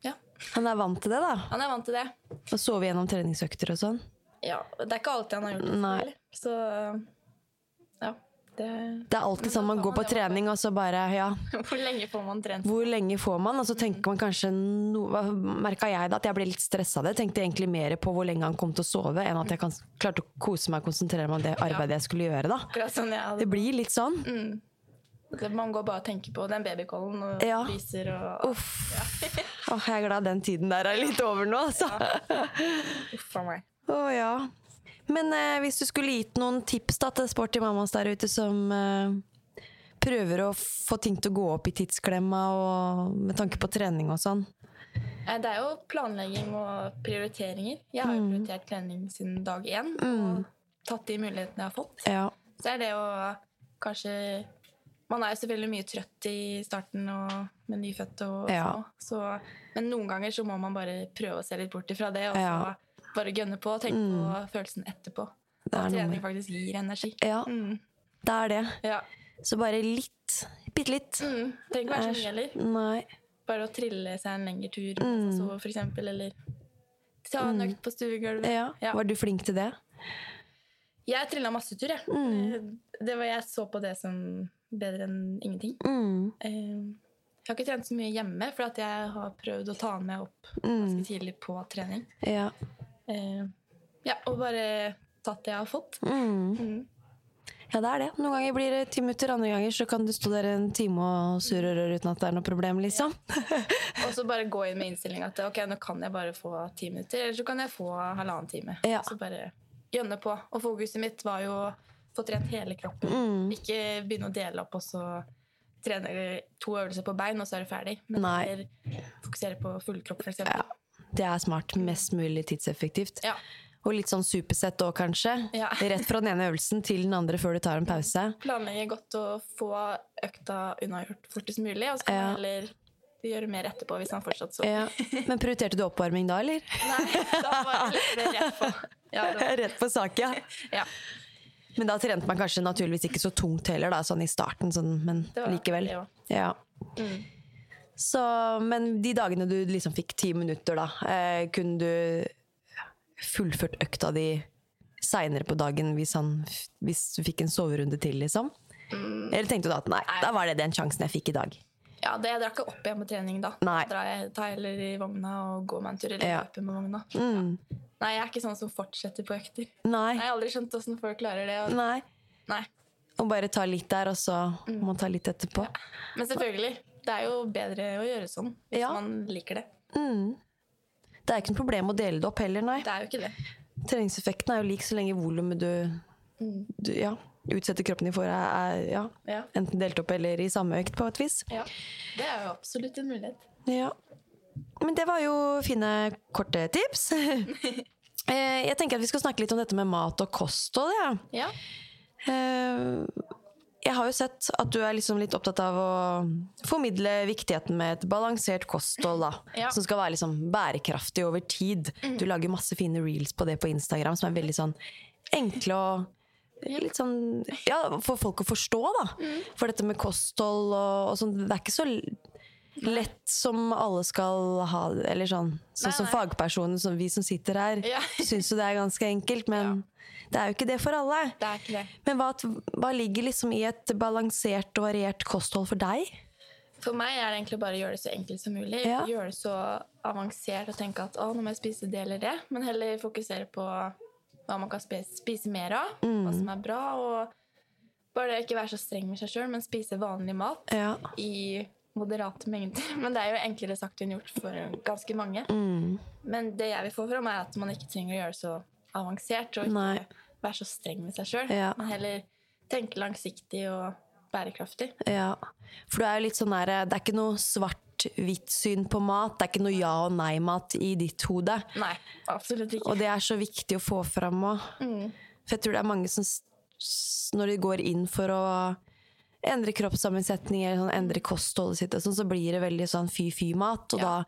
ja, Han er vant til det, da? han er vant til det. Å sove gjennom treningsøkter og sånn? Ja, Det er ikke alltid han har gjort det. Nei. Så. Det, Det er alltid sånn man går på trening, og så bare Ja, hvor lenge får man trent? hvor lenge får man? Og så tenker man kanskje no, Merka jeg da at jeg ble litt stressa av det? Tenkte egentlig mer på hvor lenge han kom til å sove, enn at jeg kan, klarte å kose meg og konsentrere meg om det arbeidet jeg skulle gjøre, da. Sånn Det blir litt sånn. Det- Man går bare og tenker på den babykollen og Ja. spiser og Uff. Åh, jeg er glad den tiden der er litt over nå, altså. Uff a meg. Å ja. Men eh, hvis du skulle gitt noen tips da, til sporty mammas der ute som eh, prøver å få ting til å gå opp i tidsklemma og med tanke på trening og sånn. Eh, Det er jo planlegging og prioriteringer. Jeg har jo Mm. prioritert trening siden dag én. Og tatt de mulighetene jeg har fått. Ja. Så er det jo kanskje Man er jo selvfølgelig mye trøtt i starten og med nyfødte og Ja. Så, men noen ganger så må man bare prøve å se litt bort ifra det, og Ja. Bare gønne på og tenke på følelsen etterpå. Det er At trening faktisk gir energi. ja, Mm. det er det. Ja. Så bare litt. Bitte litt. Mm. Trenger ikke være så mye heller. Nei. Bare å trille seg en lengre tur, Mm. så for eksempel, eller ta en økt på stuegulvet. Ja. Ja. Var du flink til det? Jeg trilla masse tur, jeg. Mm. Det var, jeg så på det som bedre enn ingenting. Mm. Eh, Jeg har ikke trent så mye hjemme, for at jeg har prøvd å ta meg opp Mm. ganske tidlig på trening. Ja. Eh, Ja, og bare tatt det jeg har fått. Mm. Mm. ja, det er det. Noen ganger blir det ti minutter, andre ganger så kan du stå der en time og surre og røre uten at det er noe problem, liksom. Og så bare gå inn med innstillinga til ok, nå kan jeg bare få ti minutter, eller så kan jeg få halvannen time. Ja. Så bare gønne på. Og fokuset mitt var jo få trent hele kroppen. Mm. Ikke begynne å dele opp, og så trene to øvelser på bein, og så er du ferdig. Men Nei. fokusere på full kropp, for Ja. Det er smart. Mest mulig tidseffektivt. Ja. Og litt sånn supersett òg, kanskje. Ja. Rett fra den ene øvelsen til den andre før du tar en pause. Planlegge godt å få økta unnagjort fortest mulig, og så Ja. heller gjøre mer etterpå hvis han fortsatt så. Ja. Men prioriterte du oppvarming da, eller? Nei, da var det litt rett på. Ja, Rett på sak, ja. ja. Men da trente man kanskje naturligvis ikke så tungt heller, da, sånn i starten, sånn, men var likevel. Ja. Mm. Så, men de dagene du liksom fikk ti minutter, da, eh, kunne du fullført økta di seinere på dagen hvis, han, hvis du fikk en soverunde til, liksom? Mm. Eller tenkte du da at nei, Nei. da var det den sjansen jeg fikk i dag? ja, det jeg drar ikke opp igjen på trening da. Nei. Da drar jeg, tar heller i vogna og går meg en tur, eller Ja. løper med vogna. Mm. Nei, jeg er ikke sånn som fortsetter på økter. Nei. Jeg har aldri skjønt hvordan folk klarer det. Og, Nei. nei. Og bare ta litt der, og så Mm. må man ta litt etterpå. Men selvfølgelig, det er jo bedre å gjøre sånn hvis Ja. man liker det. Mm. Det er ikke noe problem å dele det opp heller, nei. Det er jo ikke det. Treningseffekten er jo lik så lenge volumet du, Mm. du ja, utsetter kroppen din for, er, ja, Ja. enten delt opp eller i samme økt, på et vis. ja. Det er jo absolutt en mulighet. Ja. Men det var jo fine, korte tips. Eh, Jeg tenker at vi skal snakke litt om dette med mat og kosthold. Ja. Ja. Jeg har jo sett at du er liksom litt opptatt av å formidle viktigheten med et balansert kosthold. Da, Ja. Som skal være liksom bærekraftig over tid. Du lager masse fine reels på det på Instagram som er veldig sånn enkle og litt sånn Ja, for folk å forstå, da. For dette med kosthold og, og sånn, det er ikke så lett som alle skal ha det. Eller sånn, sånn som fagpersoner, som vi som sitter her, Ja. syns jo det er ganske enkelt. Men det er jo ikke det for alle. Det er ikke det. Men hva, hva ligger liksom i et balansert og variert kosthold for deg? For meg er det egentlig bare å gjøre det så enkelt som mulig. Ja. Gjøre det så avansert og tenke at å, nå må jeg spise det eller det. Men heller fokusere på hva man kan spise, spise mer av, Mm. hva som er bra. Og bare ikke være så streng med seg sjøl, men spise vanlig mat Ja. i moderate mengder. Men det er jo enklere sagt enn gjort for ganske mange. Mm. Men det jeg vil få fram, er at man ikke trenger å gjøre det så avansert og ikke Nei. være så streng med seg sjøl. Ja. Men heller tenke langsiktig og bærekraftig. ja. For du er jo litt sånn der Det er ikke noe svart-hvitt syn på mat. Det er ikke noe ja- og nei-mat i ditt hode. Nei, absolutt ikke. Og det er så viktig å få fram òg. Mm. For jeg tror det er mange som Når de går inn for å endre kroppssammensetning eller sånn, endre kostholdet sitt, sånn, så blir det veldig sånn fy-fy-mat. Og Ja. da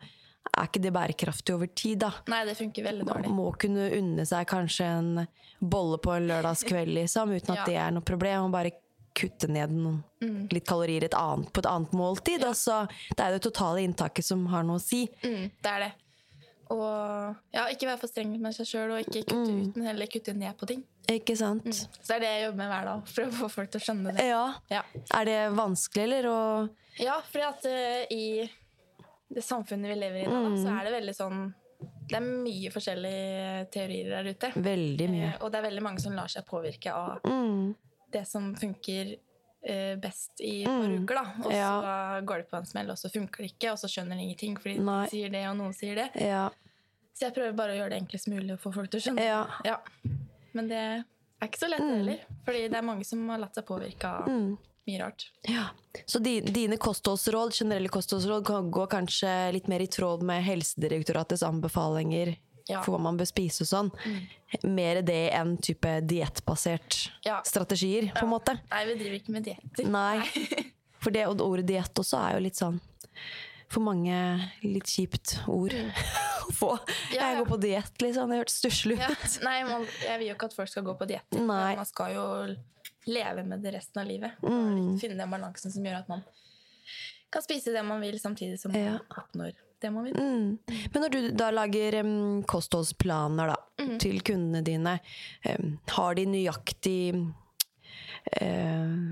er ikke det bærekraftig over tid, da. Nei, det funker veldig dårlig. Man må kunne unne seg kanskje en bolle på en lørdagskveld, liksom, uten at Ja. det er noe problem. Og bare kutte ned noen, litt kalorier et annet, på et annet måltid. Altså, det er det totale inntaket som har noe å si. Mm, det er det. Og ja, ikke være for streng med seg sjøl, og ikke kutte ut, men heller kutte ned på ting. Ikke sant? Så det er det jeg jobber med hver dag. for å få folk til å skjønne det. Ja. Ja, Er det vanskelig, eller? å ja fordi at uh, i det samfunnet vi lever i nå, mm. så er det veldig sånn Det er mye forskjellige teorier der ute. Veldig mye. Eh, og det er veldig mange som lar seg påvirke av Mm. det som funker eh, best i et par uker. da. Og så Ja. går det på en smell, og så funker det ikke, og så skjønner de ingenting fordi Nei. noen sier det, og noen sier det. Ja. Så jeg prøver bare å gjøre det enklest mulig å få folk til å skjønne. Ja. Ja. Men det er ikke så lett heller, fordi det er mange som har latt seg påvirke av mye rart. ja. Så dine kostholdsråd, generelle kostholdsråd kan- går kanskje litt mer i tråd med Helsedirektoratets anbefalinger Ja. for hva man bør spise og sånn. Mer det enn type diettbasert Ja. strategier, på en måte. Nei, vi driver ikke med dietter. Nei. For det og ordet diett også er jo litt sånn for mange litt kjipt ord å få. Mm. Ja, Jeg går på diett, liksom. Det hørtes stusslig ut. Nei, man, jeg vil jo ikke at folk skal gå på diett. Man skal jo leve med det resten av livet. Mm. Finne den balansen som gjør at man kan spise det man vil, samtidig som Ja. man oppnår det man vil. Mm. Men når du da lager um, kostholdsplaner da, Mm. til kundene dine, um, har de nøyaktig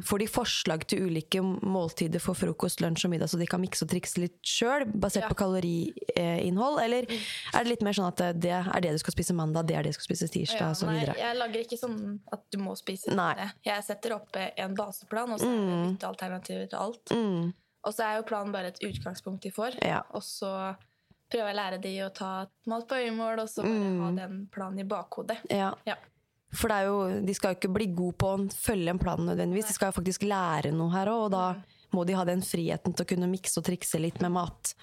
Får de forslag til ulike måltider for frokost, lunsj og middag, så de kan mikse og trikse litt sjøl, basert Ja. på kaloriinnhold? Eller er det litt mer sånn at det- er det du skal spise mandag, det er det du skal spise tirsdag, Ja, osv.? nei, jeg lager ikke sånn at du må spise Nei. det. Jeg setter opp eh, en baseplan, og så er det byttealternativer til alt. Mm. Og så er jo planen bare et utgangspunkt de får. Ja. Og så prøver jeg å lære de å ta mat på øyemål, og så bare Mm. ha den planen i bakhodet. Ja. Ja. For det er jo, de skal jo ikke bli gode på å følge en plan nødvendigvis. De skal jo faktisk lære noe her òg, og da må de ha den friheten til å kunne mikse og trikse litt med mat.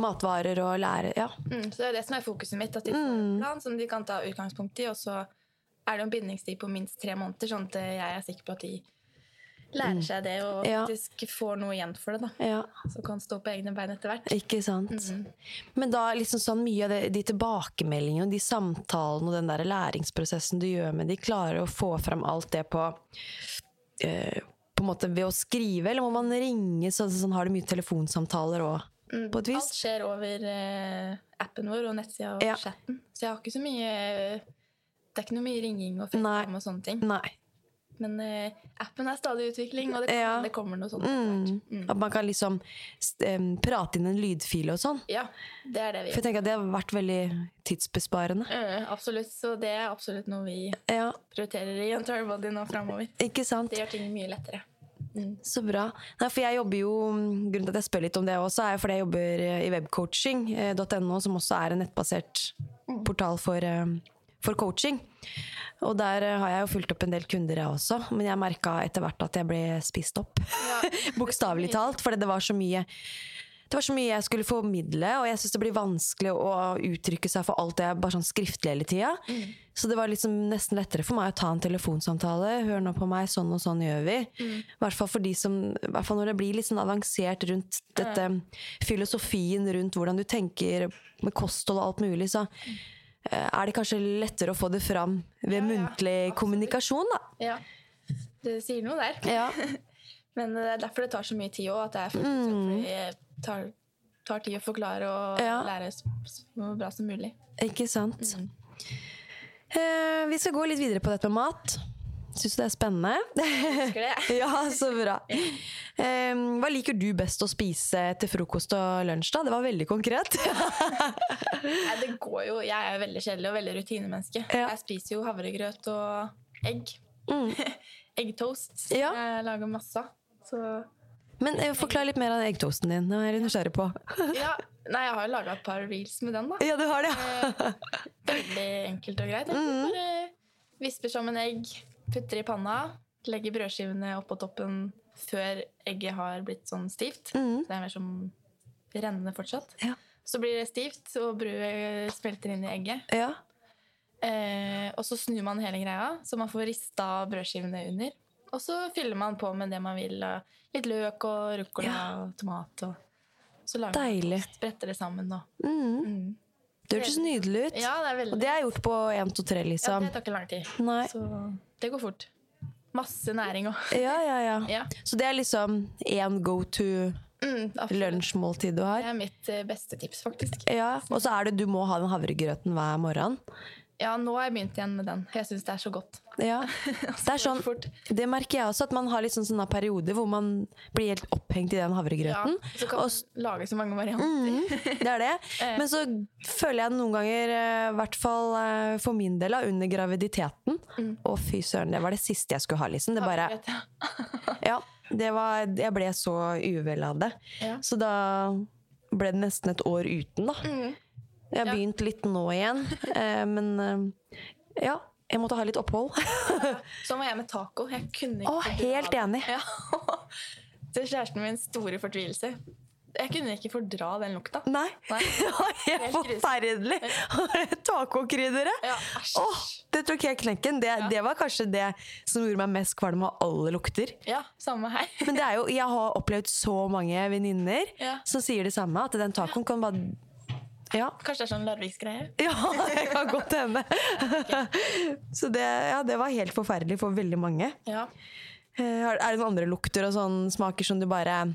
Matvarer og lære Ja. Mm, så det er det som er fokuset mitt, at de får en plan som de kan ta utgangspunkt i, og så er det en bindingstid på minst tre måneder, sånn at jeg er sikker på at de lærer seg det og faktisk får noe igjen for det. da. ja. Så kan stå på egne bein etter hvert. Ikke sant. Men da liksom sånn mye av det, de tilbakemeldingene, og de samtalene og den der læringsprosessen du gjør med de, klarer å få fram alt det på eh, på en måte ved å skrive, eller må man ringe? Så, sånn, har du mye telefonsamtaler òg, på et Alt skjer over eh, appen vår og nettsida og Ja. chatten. Så jeg har ikke så mye Det er ikke noe mye ringing og. FaceTime og sånne ting. Nei. Men uh, appen er stadig i utvikling, og det, Ja. det kommer noe sånt. Mm. Mm. At man kan liksom um, prate inn en lydfil og sånn. Ja, det er det vi gjør. For jeg tenker at det har vært veldig tidsbesparende. Uh, Absolutt. Så det er absolutt noe vi Ja, prioriterer i Entire Body nå framover. ikke sant? Det gjør ting mye lettere. Så bra. Nei, for jeg jobber jo, Grunnen til at jeg spør litt om det også, er fordi jeg jobber i webcoaching.no, som også er en nettbasert portal for, eh, for coaching. Og der eh, har jeg jo fulgt opp en del kunder, jeg også. Men jeg merka etter hvert at jeg ble spist opp. Bokstavelig talt. Fordi det var så mye det var så mye jeg skulle formidle, og jeg syns det blir vanskelig å uttrykke seg for alt det er bare sånn skriftlig hele tida. Så det var liksom nesten lettere for meg å ta en telefonsamtale. Hør nå på meg, sånn og sånn gjør vi. I hvert fall for de som hvert fall når det blir litt sånn avansert rundt dette filosofien rundt hvordan du tenker med kosthold og alt mulig, så eh, er det kanskje lettere å få det fram ved Ja, ja, muntlig absolutt. kommunikasjon, da. Ja. Det sier noe der. Ja. Men det er derfor det tar så mye tid òg. At det er faktisk, mm. tar, tar tid å forklare og Ja. lære så, så bra som mulig. Ikke sant? Eh, vi skal gå litt videre på dette med mat. Syns du det er spennende? Husker det? ja, så bra. Um, hva liker du best å spise til frokost og lunsj, da? Det var veldig konkret. Nei, det går jo, jeg er veldig kjedelig og veldig rutinemenneske. Ja. Jeg spiser jo havregrøt og egg. Eggtoast. Ja. Jeg lager masse. Så Men eh, forklar litt mer av eggtoasten din. Nå er jeg nysgjerrig på. ja. Nei, jeg har jo laga et par reels med den, da. Ja, du har det. Veldig enkelt og greit. Mm. egentlig. Bare visper sammen egg, putter i panna, legger brødskivene oppå toppen før egget har blitt sånn stivt. Mm. Så det er mer som rennende fortsatt. Ja. Så blir det stivt, og brødet smelter inn i egget. Ja. Eh, og så snur man hele greia, så man får rista brødskivene under. Og så fyller man på med det man vil. Litt løk og ruccola Ja. og tomat. Og så lager Deilig. man spretter det sammen. Og, Mm. mm. Det hørtes nydelig ut. Ja, det er veldig Og det er gjort på 1, 2, 3, ja, liksom. Det tar ikke lang tid. Nei. Så det går fort. Masse næring òg. Ja, ja, ja. Ja. Så det er liksom én go to Mm, lunsjmåltid du Det er mitt eh, beste tips, faktisk. Ja, og så er det du må ha den havregrøten hver morgen. Ja, nå har jeg begynt igjen med den. Jeg syns det er så godt. Ja. Det er sånn, det merker jeg også, at man har litt sånn sånne perioder hvor man blir helt opphengt i den Ja, havregrøten. så kan Og man lage så mange varianter. Mm, det er det. Eh. Men så føler jeg noen ganger, eh, i hvert fall eh, for min del, under graviditeten Mm. Å, fy søren, det var det siste jeg skulle ha, liksom. Det bare Ja. Det var, jeg ble så uvel av det. Ja. Så da ble det nesten et år uten, da. Mm. Jeg har Ja. begynt litt nå igjen, eh, men eh, ja. Jeg måtte ha litt opphold. Sånn var jeg med taco. Jeg kunne ikke Å, fordra helt enig. Ja. Til kjæresten min store fortvilelse. Jeg kunne ikke fordra den lukta. Nei. Nei. Helt forferdelig! Tacokrydderet! Ja. Åh, det tok jeg knekken. Det, det var kanskje det som gjorde meg mest kvalm av alle lukter. Ja, samme her. Men det er jo, jeg har opplevd så mange venninner Ja. som sier det samme. At den tacoen kan bare Ja. Kanskje det er sånn Larviksgreie. Ja, det kan godt hende. Så det, ja, det var helt forferdelig for veldig mange. Ja. Eh, Er det noen andre lukter og sånn smaker som du bare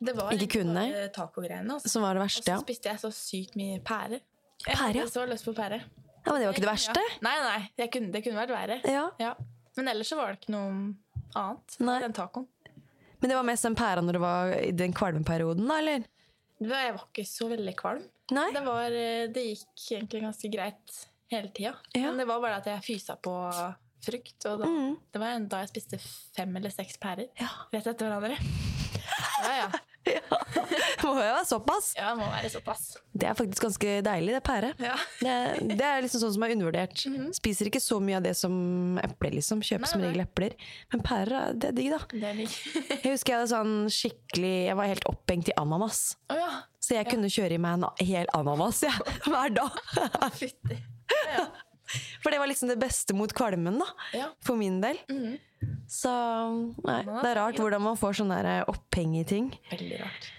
Det var Ikke kunne? Det var tacogreiene. Altså. Som var det verste. Og så spiste jeg så sykt mye pære. Jeg Pære, ja. hadde så lyst på pære. ja, Men det var ikke det verste? Ja. Nei, nei, kunne, det kunne vært verre. Ja. Ja. Men ellers så var det ikke noe annet. Nei. enn tacoen. Men det var mest den pæra når det var i den kvalmeperioden, da, eller? Jeg var ikke så veldig kvalm. Nei? Det, var, eh, det gikk egentlig ganske greit hele tida. Ja. Men det var bare at jeg fysa på frukt. Og da, Mm. Det var da jeg spiste fem eller seks pærer Ja. rett etter hverandre. Ja, ja. Må jo være såpass. Ja, må være såpass. Det er faktisk ganske deilig, det pære. Ja. Det, det er liksom sånn som er undervurdert. Spiser ikke så mye av det som epler, liksom. Kjøper som regel epler. Men pærer, er- det er digg, da. Det er digg. Jeg husker jeg hadde sånn skikkelig Jeg var helt opphengt i ananas. Oh, ja. Så jeg kunne kjøre i meg en hel ananas ja, hver dag. Fytti. Ja. For det var liksom det beste mot kvalmen, da. Ja. For min del. Så nei, det er rart hvordan man får sånn oppheng i ting. Veldig rart.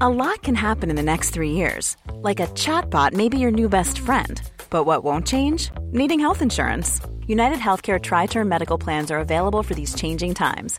A lot can happen in the next three years. Like a chatbot may be your new best friend. But what won't change? Needing health insurance. United Healthcare Tri Term Medical Plans are available for these changing times.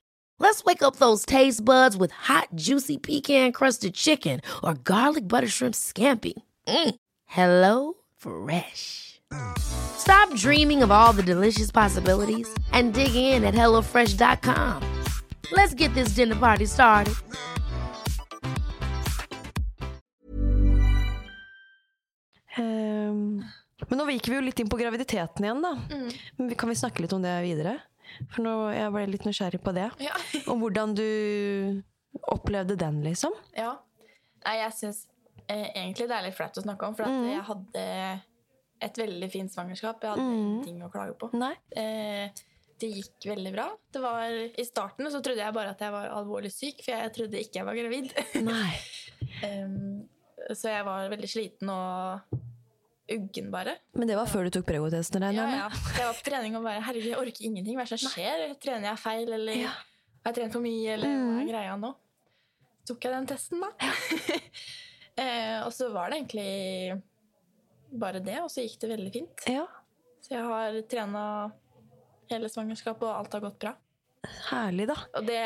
Let's wake up those taste buds with hot, juicy pecan crusted chicken or garlic butter shrimp scampi. Mm. Hello Fresh. Stop dreaming of all the delicious possibilities and dig in at HelloFresh.com. Let's get this dinner party started. Ehm, men nå gikk vi jo litt inn på graviditeten igjen, da. Men vi- kan vi snakke litt om det videre? For nå jeg ble litt nysgjerrig på det. Ja. Om hvordan du opplevde den, liksom. ja. Nei, jeg syns eh, egentlig det er litt flaut å snakke om, for at jeg hadde et veldig fint svangerskap. Jeg hadde ingenting å klage på. Eh, det gikk veldig bra. Det var, I starten så trodde jeg bare at jeg var alvorlig syk, for jeg trodde ikke jeg var gravid. Em, så jeg var veldig sliten og uggen, bare. Men det var før du tok pregotesten, regner Ja, ja. Jeg var på trening og bare Herregud, jeg orker ingenting. Hva er det som skjer? Trener jeg feil, eller har jeg trent for mye, eller hva Mm. er greia nå? Tok jeg den testen, da. eh, og så var det egentlig bare det, og så gikk det veldig fint. Ja. Så jeg har trena hele svangerskapet, og alt har gått bra. Herlig, da. Og det,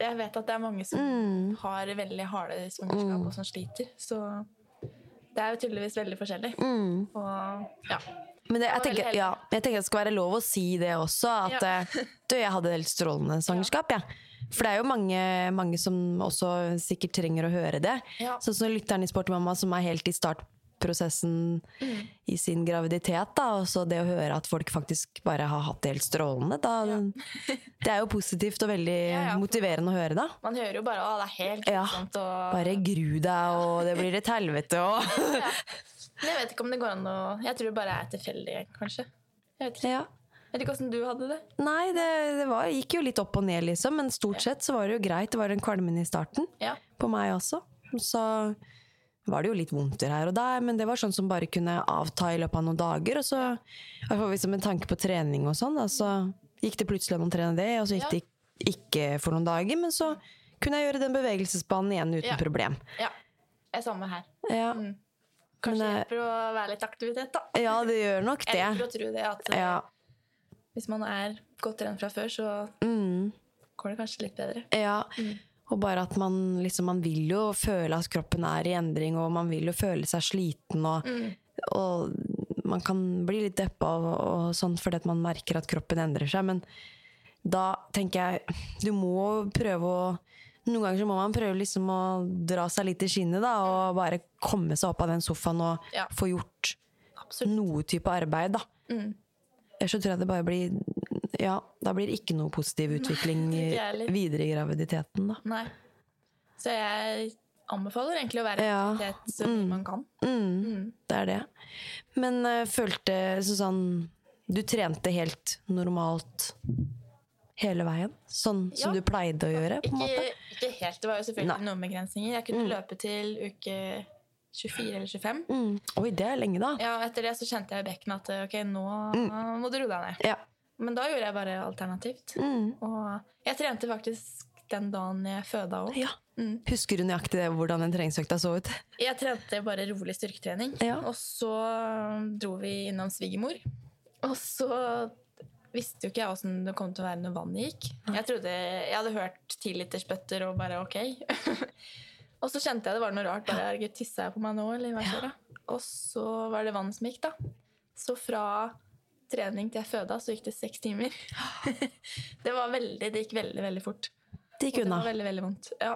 jeg vet at det er mange som Mm. har veldig harde svangerskap, og som sliter. Så det er jo tydeligvis veldig forskjellig. Mm. Og ja. Men det, jeg, tenker, ja, jeg tenker det skal være lov å si det også. At Ja. eh, du, jeg hadde et helt strålende svangerskap. Ja. For det er jo mange, mange som også sikkert trenger å høre det. Sånn som lytteren i Sportmamma som er helt i startprosessen Mm. i sin graviditet. Da. Og så det å høre at folk faktisk bare har hatt det helt strålende. Da, det er jo positivt og veldig Ja, ja. motiverende å høre, da. Man hører jo bare 'å, det er helt Ja. grusomt. Og... Bare gru deg, og det blir et helvete, og jeg vet ikke om det går an å Jeg tror det bare er tilfeldig, kanskje. Jeg vet ikke. Ja. Jeg vet ikke åssen du hadde det. Nei, det, det var, gikk jo litt opp og ned, liksom. Men stort sett så var det jo greit. Det var den kvalmen i starten. Ja. På meg også. Så var det jo litt vondter her og der, men det var sånn som bare kunne avta i løpet av noen dager. Og så, fall en med tanke på trening og sånn, da, så gikk det plutselig an å trene det, og så gikk Ja. det ikke for noen dager. Men så kunne jeg gjøre den bevegelsesbanen igjen uten Ja. problem. ja. Det er samme her. Ja, Mm. Kanskje Men, det eh, hjelper å være litt aktivitet, da. ja det gjør nok det. Jeg liker å tro det, at eh, Ja. hvis man er godt trent fra før, så Mm. går det kanskje litt bedre. Ja, og bare at man liksom Man vil jo føle at kroppen er i endring, og man vil jo føle seg sliten, og, og man kan bli litt deppa og, og sånn fordi at man merker at kroppen endrer seg, men da tenker jeg Du må prøve å Noen ganger så må man prøve liksom å dra seg litt i skinnet, da, og bare komme seg opp av den sofaen og Ja. få gjort Absolutt. noe type arbeid, da. Mm. Ellers så tror jeg det bare blir Ja, da blir det ikke noe positiv utvikling Nei, videre i graviditeten, da. Nei. Så jeg anbefaler egentlig å være i Ja. aktivitet så mye man kan. Mm, Mm. Det er det. Men uh, følte Susann Du trente helt normalt hele veien? Sånn som du pleide å gjøre? på en måte? Ikke, helt. Det var jo selvfølgelig Nei. noen begrensninger. Jeg kunne løpe til uke 24 eller 25. Mm. Oi, det er lenge, da. Ja, etter det så kjente jeg i bekken at ok, nå må du roe deg ned. Ja. Men da gjorde jeg bare alternativt. Mm. Og jeg trente faktisk den dagen jeg føda òg. ja. Mm. Husker du nøyaktig hvordan den treningsøkta så ut? Jeg trente bare rolig styrketrening. Ja. Og så dro vi innom svigermor. Og så visste jo ikke jeg åssen det kom til å være når vannet gikk. Jeg trodde, jeg hadde hørt tilitersbøtter og bare ok. og så kjente jeg det var noe rart. bare, herregud, Tissa jeg på meg nå, eller hva skjer da? Og så var det vann som gikk, da. Så fra trening til jeg føda, så gikk det seks timer. det var veldig, det gikk veldig, veldig fort. Det Og unna. det var veldig, veldig vondt. Ja.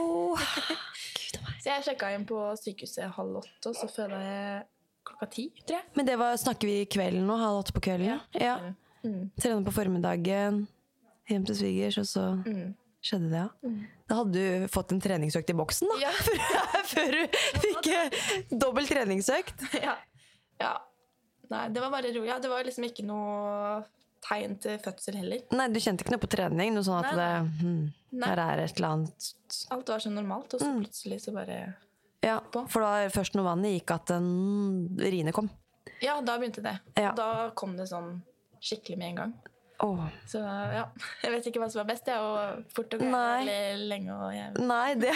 Oh, Gud. Så jeg sjekka inn på sykehuset halv åtte, og så føda jeg klokka ti, tror jeg. Men det var, snakker vi kvelden nå? Halv åtte på kvelden? Ja. Mm. Trene på formiddagen, hjem til svigers, og så Mm. skjedde det, ja. Da hadde du fått en treningsøkt i boksen, da. Ja. Før du fikk dobbel treningsøkt. ja. ja. Nei, det var bare rolig. Ja, det var liksom ikke noe tegn til fødsel heller. Nei, du kjente ikke noe på trening? Noe sånn at Nei, det hmm, Her er et eller annet Alt var så normalt, og så plutselig så bare Ja, På. for det var først når vannet gikk at riene kom. Ja, da begynte det. Ja. Da kom det sånn skikkelig med en gang. Åh. Så ja, jeg vet ikke hva som var best. det er å fort og gærent eller lenge og jævlig. Nei, det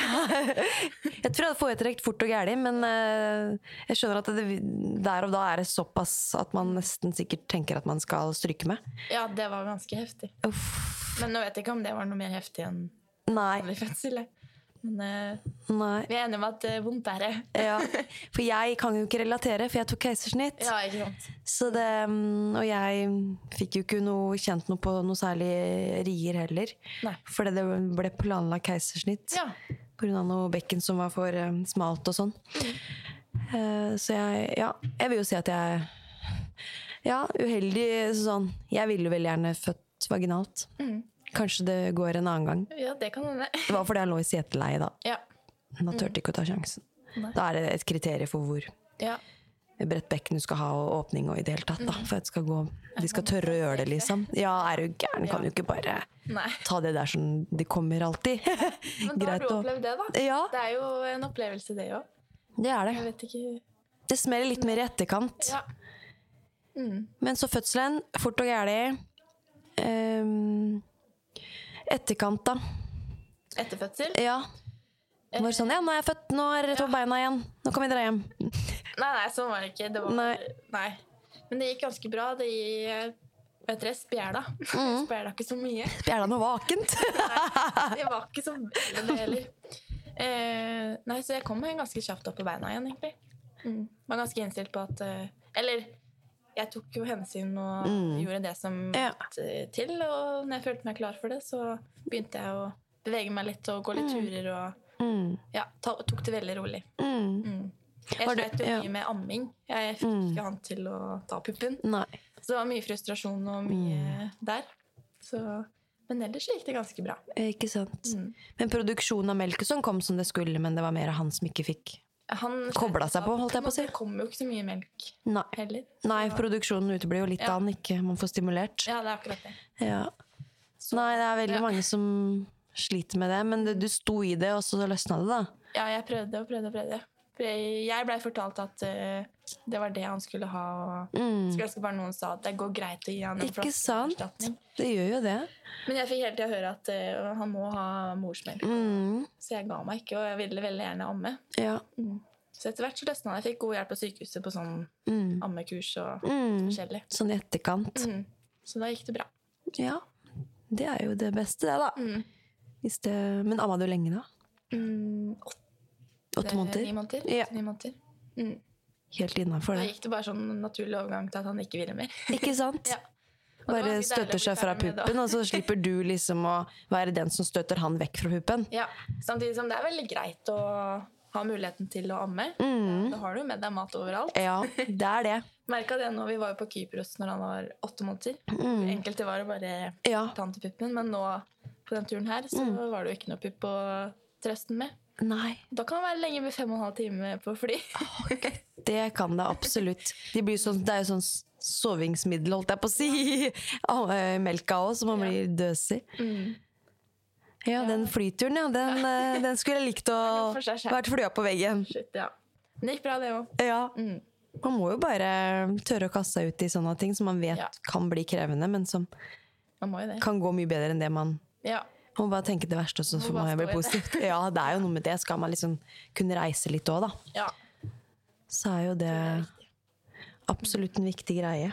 Jeg tror jeg hadde foretrekt fort og gæli, men eh, jeg skjønner at det, der og da er det såpass at man nesten sikkert tenker at man skal stryke med. Ja, det var ganske heftig. Uff. Men nå vet jeg ikke om det var noe mer heftig enn Nei. vanlig fødsel. Men eh, Nei. vi er enige om at det er vondt er det. Ja. For jeg kan jo ikke relatere, for jeg tok keisersnitt. Ja, ikke sant. Så det, mm, og jeg fikk jo ikke noe, kjent noe på noe særlig rier heller. Nei. Fordi det ble planlagt keisersnitt Ja. pga. noe bekken som var for eh, smalt og sånn. Eh, så jeg, ja, jeg vil jo si at jeg Ja, uheldig sånn. Jeg ville veldig gjerne født vaginalt. Mhm. Kanskje det går en annen gang. ja, det kan hende. Det var fordi han lå i seteleie da. Ja. Da turte jeg ikke å ta sjansen. Nei. Da er det et kriterium for hvor ja. bredt bekken du skal ha, og åpning og i det hele tatt. Da, for at skal gå, de skal tørre å gjøre det, liksom. Ja, er du gæren? Kan jo ikke bare Nei. ta det der som de kommer alltid. Men da har du opplevd det, da. Ja, Det er jo en opplevelse, det òg. det er det. Jeg vet ikke Det smeller litt mer i etterkant. Ja. Mm. Men så fødselen, fort og gæli. Ehm, etterkant, da. Etter fødsel? Ja. Det sånn, ja, nå er jeg født, nå er det to på beina igjen. Nå kan vi dra hjem. Nei, nei, sånn var det ikke. Det var, Nei. nei. Men det gikk ganske bra. Det gikk Vet dere, spjæla. Mm. Spjæla ikke så mye. Spjæla noe vakent. nei, Det var ikke så veldig det heller. Eh, nei, så jeg kom ganske kjapt opp på beina igjen, egentlig. Mm. Var ganske innstilt på at eh, Eller jeg tok jo hensyn og gjorde det som Mm. Ja. måtte til. Og når jeg følte meg klar for det, så begynte jeg å bevege meg litt og gå litt turer og Mm. ja, tok det veldig rolig. Mm. Mm. Jeg Var sleit jo mye med amming. Jeg fikk ikke han til å ta puppen. Nei. Så det var mye frustrasjon og mye Mm. der. Så, men ellers gikk det ganske bra. Ikke sant. Mm. Men produksjonen av melk og sånn kom som det skulle, men det var mer han som ikke fikk Han Kobla seg på, holdt jeg på å si. Det kommer jo ikke så mye melk Nei. heller. Nei, produksjonen uteblir jo litt Ja. da han ikke man får stimulert. Ja, det er akkurat det. Ja. Nei, det er veldig ja. mange som sliter med det, men det, du sto i det, og så løsna det, da. Ja, jeg prøvde og prøvde og prøvde. Jeg, blei fortalt at eh, det var det han skulle ha. Og skulle ønske bare noen sa at det går greit å gi han en Mm. Ikke sant? erstatning. Det gjør jo det. Men jeg fikk hele tida høre at uh, han må ha morsmelk. Mm. Så jeg ga meg ikke, og jeg ville veldig gjerne amme. Ja. Så etter hvert så løsna det. Jeg fikk god hjelp på sykehuset på sånn Mm. ammekurs og Mm. forskjellig. Sånn i etterkant. Mm. Så da gikk det bra. Ja. Det er jo det beste, det, da. Mm. Det... Men amma du lenge, da? Mm, Åtte måneder? Ni måneder. Ja. Ni måneder. Mm. Helt innafor Da gikk det bare sånn naturlig overgang til at han ikke ville mer. Ikke sant? Ja. Det Bare støtter seg fra det puppen, og så slipper du liksom å være den som støtter han vekk fra puppen. Ja, Samtidig som det er veldig greit å ha muligheten til å amme. Da har du med deg mat overalt. Mm. Ja, det er det. Merka det når vi var på Kypros når han var åtte måneder. Mm. Enkelte var det bare Ja. tantepuppen, men nå på den turen her så Mm. var det jo ikke noe pupp å trøste med. Nei, Da kan det være lenge med fem og en halv time på fly. det kan det absolutt. De blir sånn, det er jo sånn sovingsmiddel, holdt jeg på å si, eh, melka òg, så man blir døsig. Mm. Ja, den flyturen, ja. Den, eh, den skulle jeg likt å vært flya på veggen. Shit, ja. Det gikk bra, det òg. Ja. Mm. Man må jo bare tørre å kaste seg ut i sånne ting som man vet Ja. kan bli krevende, men som Man må jo det. kan gå mye bedre enn det man Ja. Man må bare tenke det verste, så Må får bare man bli positiv. positivt. Ja, det er jo noe med det. Skal man liksom kunne reise litt òg, da, ja. Så er jo det absolutt en viktig greie.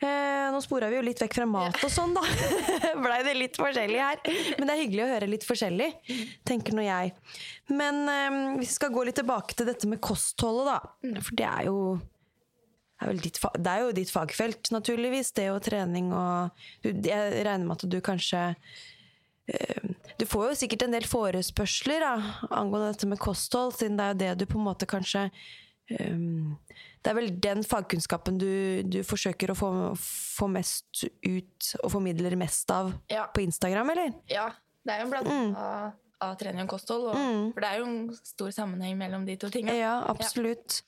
Eh, nå spora vi jo litt vekk fra mat og sånn, da. Blei det litt forskjellig her. Men det er hyggelig å høre litt forskjellig, tenker nå jeg. Men eh, hvis vi skal gå litt tilbake til dette med kostholdet, da. For det er jo er, ditt, det er jo ditt fagfelt, naturligvis, det og trening og Jeg regner med at du kanskje Du får jo sikkert en del forespørsler da, angående dette med kosthold, siden det er jo det du på en måte kanskje Um, det er vel den fagkunnskapen du, du forsøker å få, få mest ut og formidler mest av Ja. på Instagram, eller? Ja, det er jo en blanding av, av trening og kosthold. Og, For det er jo en stor sammenheng mellom de to tingene. Ja, absolutt.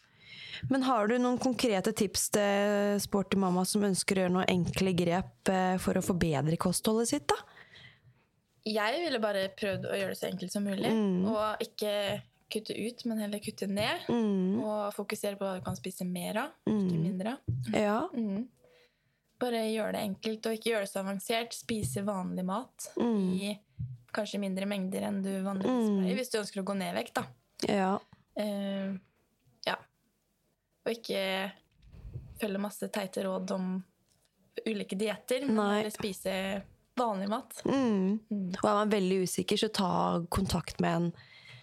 Men har du noen konkrete tips til sporty mamma som ønsker å gjøre noen enkle grep eh, for å forbedre kostholdet sitt, da? Jeg ville bare prøvd å gjøre det så enkelt som mulig. Og ikke kutte ut, men heller kutte ned. Og fokusere på hva du kan spise mer av, ikke mindre av. Ja. Mm. Bare gjøre det enkelt, og ikke gjøre det så avansert. Spise vanlig mat i kanskje mindre mengder enn du vanligvis pleier, hvis du ønsker å gå ned i vekt. da. Ja. Uh, ja. Og ikke følge masse teite råd om ulike dietter, men spise vanlig mat. Mm. Og er man veldig usikker, så ta kontakt med en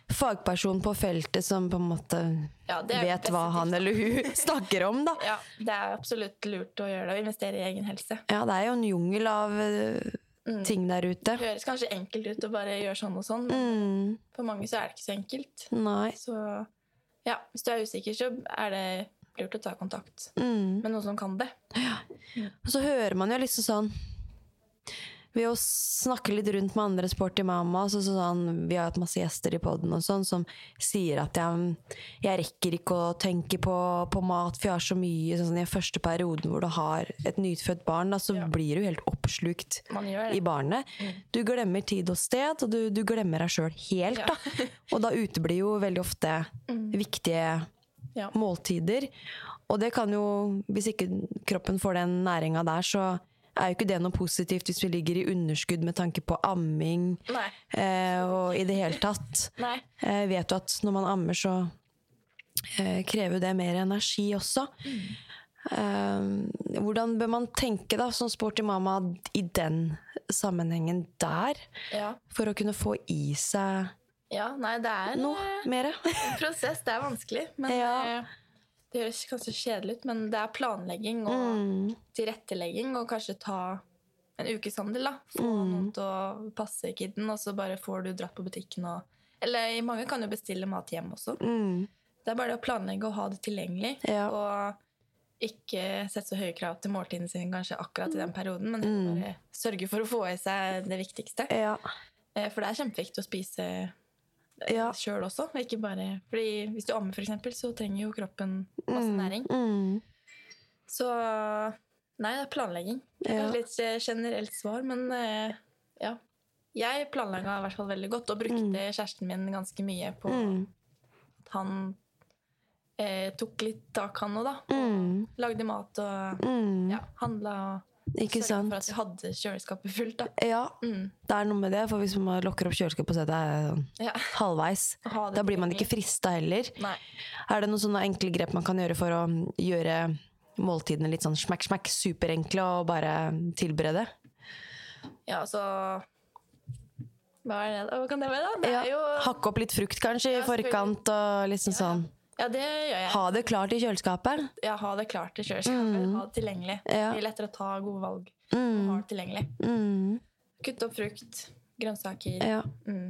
fagperson på feltet som på en måte Ja, vet hva han eller hun snakker om, da. Ja, det er absolutt lurt å gjøre det, og investere i egen helse. Ja, det er jo en jungel av mm. ting der ute. Det høres kanskje enkelt ut å bare gjøre sånn og sånn, men Mm. for mange så er det ikke så enkelt. Nei. Så ja, hvis du er usikker, så er det lurt å ta kontakt Mm. med noen som kan det. Og så hører man jo liksom sånn Ved å snakke litt rundt med andre sporty mamma så, så sånn, Vi har hatt masse gjester i poden sånn som sier at jeg, jeg rekker ikke å tenke på, på mat, for jeg har så mye sånn, I den første perioden hvor du har et nyfødt barn, da, så blir du helt oppslukt i barnet. barnet. Du glemmer tid og sted, og du, du glemmer deg sjøl helt. Da. Og da uteblir jo veldig ofte viktige Ja. måltider. Og det kan jo, hvis ikke kroppen får den næringa der, så er jo ikke det noe positivt hvis vi ligger i underskudd med tanke på amming eh, og i det hele tatt. Nei. Jeg vet jo at når man ammer, så eh, krever det mer energi også. Eh, hvordan bør man tenke da, som sporty mamma i den sammenhengen der, Ja. for å kunne få i seg ja, nei, det er noe mer. en prosess. Det er vanskelig. Men Ja. Det høres kanskje kjedelig ut, men det er planlegging og Mm. tilrettelegging, og kanskje ta en ukeshandel, da. Få Mm. noen til å passe kiden, og så bare får du dratt på butikken og Eller mange kan jo bestille mat hjem også. Mm. Det er bare det å planlegge og ha det tilgjengelig. Ja. Og ikke sette så høye krav til måltiden sin kanskje akkurat i den perioden, men Mm. bare sørge for å få i seg det viktigste. Ja. Eh, For det er kjempeviktig å spise Ja. sjøl også. og Ikke bare, fordi hvis du ammer, eksempel, så trenger jo kroppen masse næring. Mm. Så nei, det er planlegging. Det er Ja. litt eh, generelt svar, men eh, ja. Jeg planlegga i hvert fall veldig godt, og brukte kjæresten min ganske mye på Mm. at han eh, tok litt tak, han òg, da. Mm. Lagde mat og Mm. ja, handla og Ikke sant? for at vi hadde kjøleskapet fullt. da. Ja, Mm. det er noe med det, for hvis man lokker opp kjøleskapet, så er det sånn Ja. halvveis. Da blir man ikke frista heller. Nei. Er det noen sånne enkle grep man kan gjøre for å gjøre måltidene litt sånn smakk-smakk, superenkle og bare tilberede? Ja, så Hva? Hva kan det være, da? Det Ja, jo Hakke opp litt frukt kanskje i forkant og liksom sånn. Ja, det gjør jeg. Ha det klart i kjøleskapet. Ja, ha det klart i kjøleskapet. Ha det tilgjengelig. Mm. Ja. Det er lettere å ta gode valg. Mm. Ha det tilgjengelig. Mm. Kutte opp frukt, grønnsaker. Ja. Mm.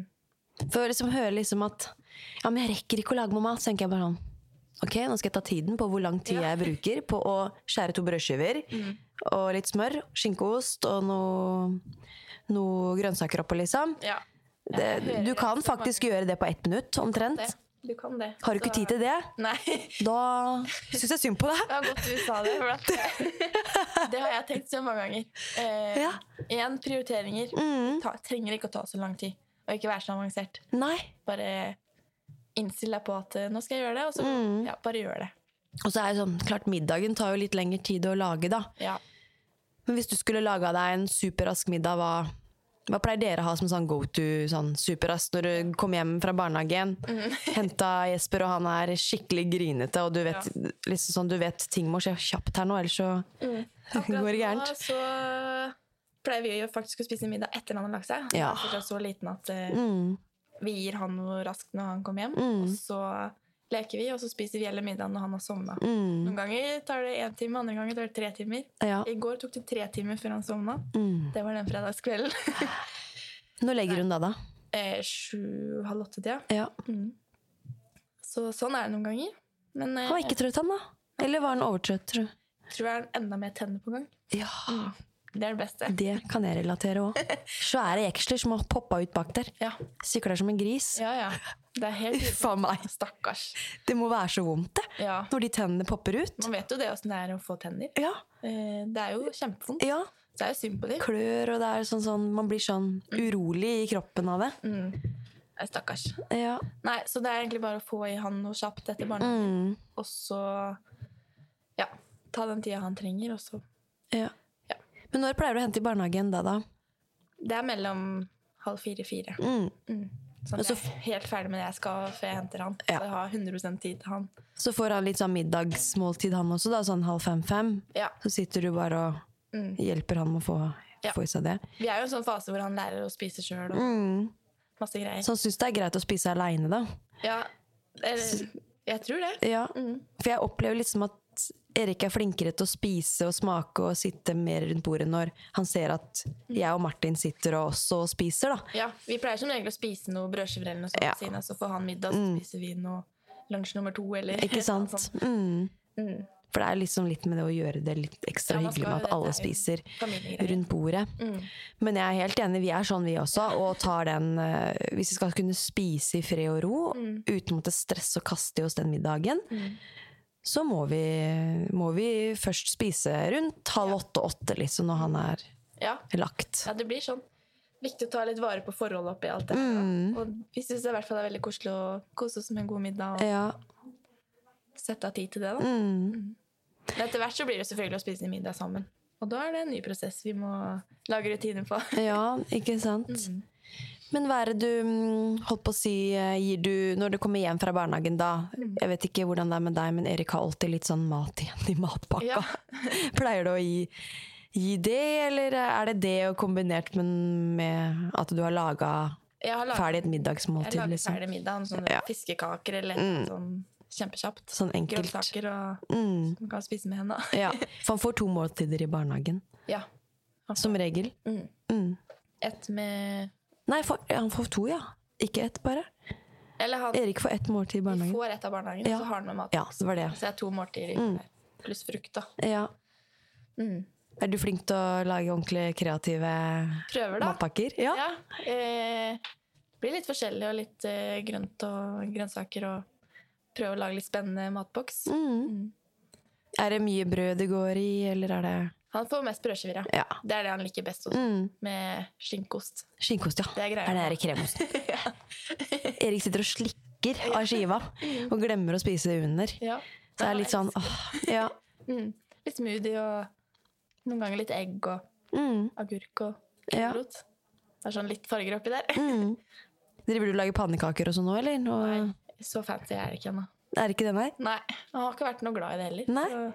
For liksom hører liksom at Ja, men jeg rekker ikke å lage noe mat. Tenker jeg bare sånn Ok, nå skal jeg ta tiden på hvor lang tid jeg bruker på å skjære to brødskiver. Mm. Og litt smør, skinkeost og noe, noe grønnsaker oppå, liksom. Ja. Det, du kan faktisk gjøre det på ett minutt, omtrent. Du kan det. Har du ikke tid til det, Nei. da syns jeg synd på deg. Det var godt du sa det. For det har jeg tenkt så mange ganger. Eh, Ja. En, prioriteringer. Mm. Ta, trenger ikke å ta så lang tid. Og ikke være så avansert. Nei. Bare innstill deg på at eh, nå skal jeg gjøre det, og så Mm. ja, bare gjør det. Og så er det sånn, klart middagen tar jo litt lengre tid å lage, da. Ja. Men hvis du skulle laga deg en superrask middag, hva, hva pleier dere å ha som sånn go to sånn superrask når du kommer hjem fra barnehagen? Mm. Henta Jesper, og han er skikkelig grinete, og du vet, liksom sånn, du vet ting må skje kjapt her nå, ellers så mm. går det gærent. så pleier vi jo faktisk å spise middag etter han har lagt seg. Ja. Han er fortsatt så liten at uh, Mm. vi gir han noe raskt når han kommer hjem. Mm. Og så leker vi, og så spiser vi hele middagen når han har sovna. Mm. Noen ganger tar det én time, andre ganger tar det tre timer. Ja. I går tok det tre timer før han sovna. Mm. Det var den fredagskvelden. Når legger hun da, da? eh, Sju-halv åtte-tida. Ja. Mm. Så sånn er det noen ganger. Men eh, Han var ikke trøtt, han da? Eller var han overtrøtt, tror du? tror jeg er enda mer tenner på gang. Ja, Det er det beste. det kan jeg relatere òg. Svære jeksler som har poppa ut bak der. Ja, Sykler som en gris. ja. ja. Det er helt Uff a meg. Stakkars. Det må være så vondt, det. Ja. Når de tennene popper ut. Man vet jo det åssen det er å få tenner. Ja, Eh, Det er jo kjempevondt. ja. Det er jo synd på dem. Klør, og det er sånn, sånn Man blir sånn urolig i kroppen av det. Mm. Stakkars. Ja. Nei, så det er egentlig bare å få i han noe kjapt etter barnehagen. Mm. Og så ja, ta den tida han trenger, og så ja. Men når pleier du å hente i barnehagen da, da? Det er mellom halv fire-fire. Mm. Mm. Sånn jeg er helt ferdig med det jeg skal før jeg henter han. Ja. Så jeg har 100% tid til han. Så får han litt sånn middagsmåltid, han også, da, sånn halv fem-fem. Ja. Så sitter du bare og Mm. hjelper han med å få, Ja. få i seg det. Vi er jo i en sånn fase hvor han lærer å spise sjøl og Mm. masse greier. Så han syns det er greit å spise aleine, da. Ja, eller, jeg tror det. Ja. Mm. For jeg opplever liksom at Erik er flinkere til å spise og smake og sitte mer rundt bordet når han ser at jeg og Martin sitter og også spiser, da. Ja, Vi pleier som regel å spise noe brødskiver eller noe sånt, Ja. siden så får han middag, så spiser vi noe lunsj nummer to. Eller Ikke sant? sånt. Mm. Mm. For det er liksom litt med det å gjøre det litt ekstra Ja, hyggelig med at alle er spiser rundt bordet. Mm. Men jeg er helt enig, vi er sånn vi også, og tar den uh, Hvis vi skal kunne spise i fred og ro, Mm. uten å måtte stresse og kaste i oss den middagen, Mm. Så må vi, må vi først spise rundt halv åtte-åtte, liksom, når han er Ja. lagt. ja, det blir sånn. Viktig å ta litt vare på forholdet oppi alt det. Mm. Og vi syns i hvert fall det er veldig koselig å kose oss med en god middag og Ja. sette av tid til det. da. Mm. Men etter hvert så blir det selvfølgelig å spise middag sammen. Og da er det en ny prosess vi må lage rutiner på. ja, ikke sant? Mm. Men hva er det du mm, holdt på å si eh, gir du når du kommer hjem fra barnehagen da? Mm. Jeg vet ikke hvordan det er med deg, men Erik har alltid litt sånn mat igjen i matpakka. Ja. Pleier du å gi, gi det, eller er det det kombinert med, med at du har laga ferdig et jeg har lager Liksom? ferdig middag, sånne Ja. fiskekaker eller noe sånn kjempekjapt. Sånn enkelt. Grønnsaker og Mm. som kan spise med henne. Ja, For han får to måltider i barnehagen, Ja. som regel. Mm. Mm. Et med Nei, for, han får to, ja. Ikke ett, bare. Eller han Erik får ett måltid i vi barnehagen. får et av barnehagen, Ja. så har han med mat. Ja, det var det. Så det er to måltider Mm. pluss frukt. da. Ja. Mm. Er du flink til å lage ordentlig kreative Prøver, da. matpakker? Ja. Ja. Eh, blir litt forskjellig og litt eh, grønt og grønnsaker og prøve å lage litt spennende matboks. Mm. Mm. Er det mye brød det går i, eller er det Han får mest brødskiver, ja. Ja. Det er det han liker best hos. Mm. Med skinkost. Skinkost, ja. Det er greia. Er det her kremosten? Erik sitter og slikker av skiva og glemmer å spise under. Ja. Så det er litt sånn åh, ja. Mm. Litt smoothie og noen ganger litt egg og Mm. agurk og Ja. gulrot. Det er sånn litt farger oppi der. Mm. Driver du og lager pannekaker og sånn nå, eller? Nå, Nei, så fancy er det ikke ennå. er det ikke det, nei? Nei, han har ikke vært noe glad i det heller. Nei. Så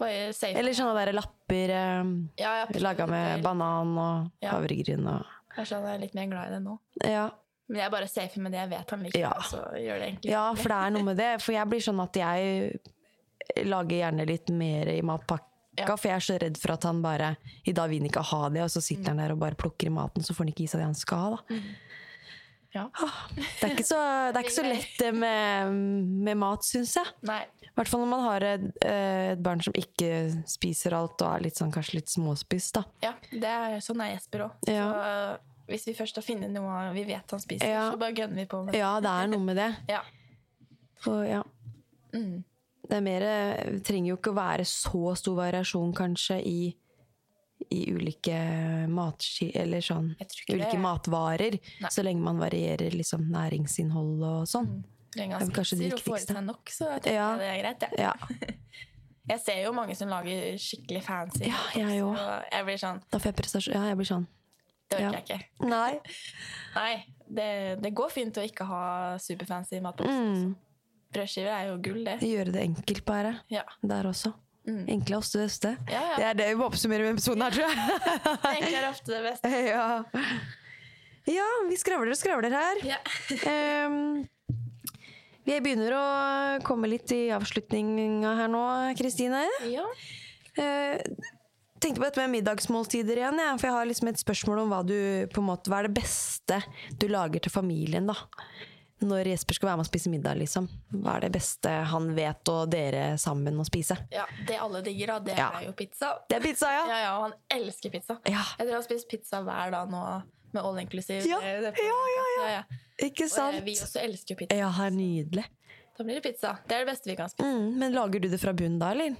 safe. Eller sånne der lapper eh, ja, ja, laga med banan og Ja. havregryn og Kanskje han er litt mer glad i det nå. Ja. Men jeg er bare safe med det jeg vet han liker. Ja. Så gjør det Ja, for det er noe med det. For jeg blir sånn at jeg lager gjerne litt mer i matpakka. Ja. For jeg er så redd for at han bare I dag vil han ikke ha det, og så sitter han der og bare plukker i maten, så får han ikke i seg det han skal ha. Da. Ja. Det, er ikke så, det er ikke så lett det med, med mat, syns jeg. I hvert fall når man har et, eh, et barn som ikke spiser alt, og er litt sånn, kanskje litt småspist. Da. Ja, det er, sånn er Jesper òg. Ja. Så hvis vi først har funnet noe vi vet han spiser, Ja. så bare gønner vi på med det. Ja, det er noe med det. Ja. Så, ja. Mm. Det er mer, trenger jo ikke å være så stor variasjon, kanskje, i, i ulike matski... Eller sånn ulike matvarer. Nei. Så lenge man varierer liksom næringsinnhold og sånn. Mm. lenge det spiser og får i seg nok, så jeg tenker Ja. jeg det er greit. Ja. Ja. Jeg ser jo mange som lager skikkelig fancy. Ja, jeg òg. Jeg blir sånn Da får jeg prestasjon. Ja, jeg blir sånn. Det orker jeg ikke. Nei. Nei, det, det går fint å ikke ha superfancy matboks. Mm. Brødskiver er jo gull, det. Gjøre det enkelt, bare. Ja. Der også. Mm. Enkle og beste. Ja, Det er det vi må oppsummere med episoden her, tror jeg. Egentlig er ofte det beste. ja. ja, vi skravler og skravler her. Ja. um, vi begynner å komme litt i avslutninga her nå, Kristine. ja. Uh, tenkte på dette med middagsmåltider igjen, ja, for jeg har liksom et spørsmål om hva, du, måte, hva er det beste du lager til familien, da? Når Jesper skal være med og spise middag, liksom. Hva er det beste han vet og dere sammen å spise? ja. Det alle digger, da, det Ja. er jo pizza. Det er pizza, ja! Ja, ja, og han elsker pizza. Ja, Jeg tror han spist pizza hver dag nå med all inclusive. Ja, det- ja, ja, ja, ja. ikke Og sant? eh, vi også elsker pizza. Ja, her nydelig. Da blir det pizza. Det er det beste vi kan spise. Mm, men lager du det fra bunnen da, eller?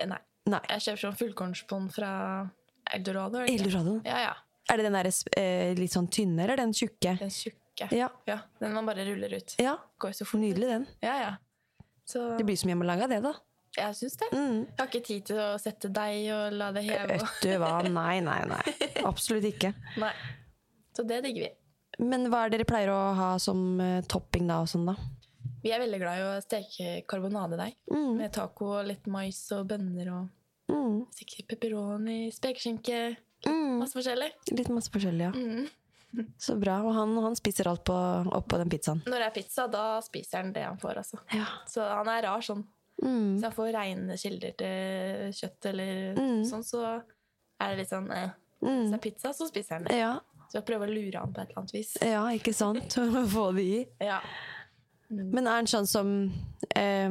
Eh, Nei. Nei. Jeg kjøper sånn fullkornspon fra Eldorado. Eldorado. Ja, ja. Er det den der eh, litt sånn tynne, eller den tjukke? Den tjukke. Ja. Ja, Den man bare ruller ut. ja. Går så fort. Nydelig, den. Ja, ja. Så Det blir som hjemmelaga, det, da. jeg syns det. Mm. Jeg har ikke tid til å sette deg og la det heve. Vet du hva? Nei, nei, nei. Absolutt ikke. Nei. Så det digger vi. Men hva er det dere pleier å ha som topping da, og sånn, da? Vi er veldig glad i å steke karbonadedeig. Mm. Med taco og litt mais og bønner og Mm. sikkert pepperoni, spekeskinke. Mm. Masse forskjellig. Litt masse forskjellig, ja. Mm. Så bra. Og han, han spiser alt på, oppå den pizzaen. Når det er pizza, da spiser han det han får, altså. Ja. Så han er rar sånn. Mm. Så han får reine kilder til kjøtt eller Mm. sånn, så er det litt sånn eh. Hvis Mm. det er pizza, så spiser han det. Ja, Så jeg prøver å lure han på et eller annet vis. ja, ikke sant? Få det i. Ja. Men er han sånn som eh,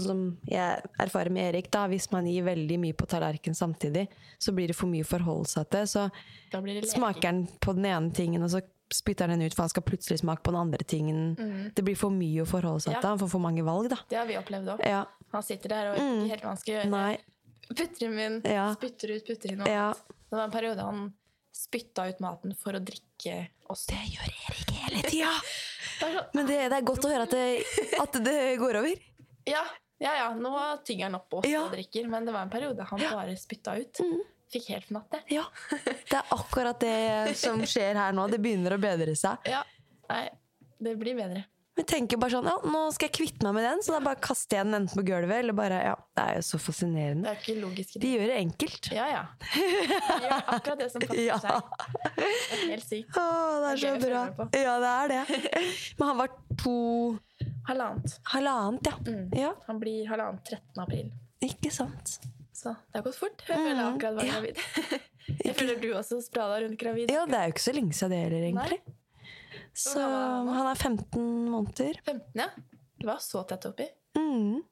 som jeg erfarer med Erik, da, hvis man gir veldig mye på tallerkenen samtidig, så blir det for mye å forholde seg til. Så smaker han på den ene tingen, og så spytter han den ut, for han skal plutselig smake på den andre tingen. Det blir for mye å forholde seg Mm. Ja. til. Han får for mange valg, da. Det har vi opplevd òg. Ja. Han sitter der og ikke helt vanskelig å gjøre. Nei. Putter i munnen, Ja. spytter ut, putter inn noe Ja. Det var en periode han spytta ut maten for å drikke oss. Det gjør Erik hele tida! Men det, det er godt å høre at det, at det går over. Ja, ja, ja, nå tygger han opp Ja. og drikker, men det var en periode han bare spytta ut. Fikk helt fnatt, jeg. Ja. Det er akkurat det som skjer her nå. Det begynner å bedre seg. Ja. Nei, det blir bedre. Vi tenker bare sånn Ja, nå skal jeg kvitte meg med den, så da bare kaster jeg den enten på gulvet eller bare Ja, det er jo så fascinerende. Det er ikke logisk. De gjør det enkelt. Ja, ja. De gjør akkurat det som passer Ja. seg. Det er helt sykt. Å, det er Det så er bra. Ja, det er det. Men han var to Halvannet. Halvannet, ja. Mm. Ja, Han blir halvannet 13. april. ikke sant. Så det har gått fort. Jeg føler jeg akkurat var Mm. Gravid. Jeg føler du også sprada rundt gravid. Ja, det er jo ikke så lenge siden det heller, egentlig. Så han er 15 måneder. 15, ja. Det var så tett oppi. Mm.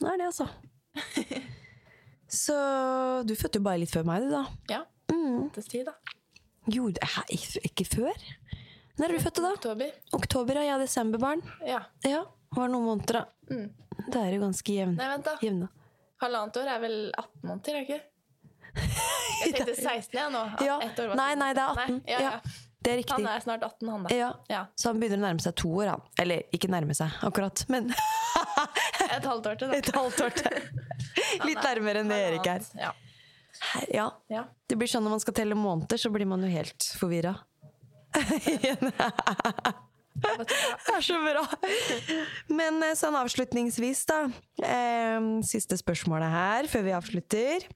Det er det, altså. Så du fødte jo bare litt før meg, du, da. Ja. Mm. Tid, da. Gjorde Hæ, ikke, før? Når er du født, da? Oktober. Oktober, ja. Jeg er desemberbarn. Ja. Ja, var noen måneder, da. Mm. Det er jo ganske jevn, Nei, vent, da. jevne. Halvannet år er vel 18 måneder, er det ikke? Jeg tenkte 16 jeg nå. Ja. ett år var Nei, nei, det er 18. Nei, ja, Ja, ja. Det er riktig. Han er snart 18, han da. Ja. Ja. Så han begynner å nærme seg to år, han. Eller ikke nærme seg, akkurat, men Et halvt år til, da. et halvt år til. Litt nærmere enn det Erik er. Ja. Ja. ja. Det blir sånn når man skal telle måneder, så blir man jo helt forvirra. Det er så bra! Men eh, sånn avslutningsvis, da. Eh, siste spørsmålet her før vi avslutter.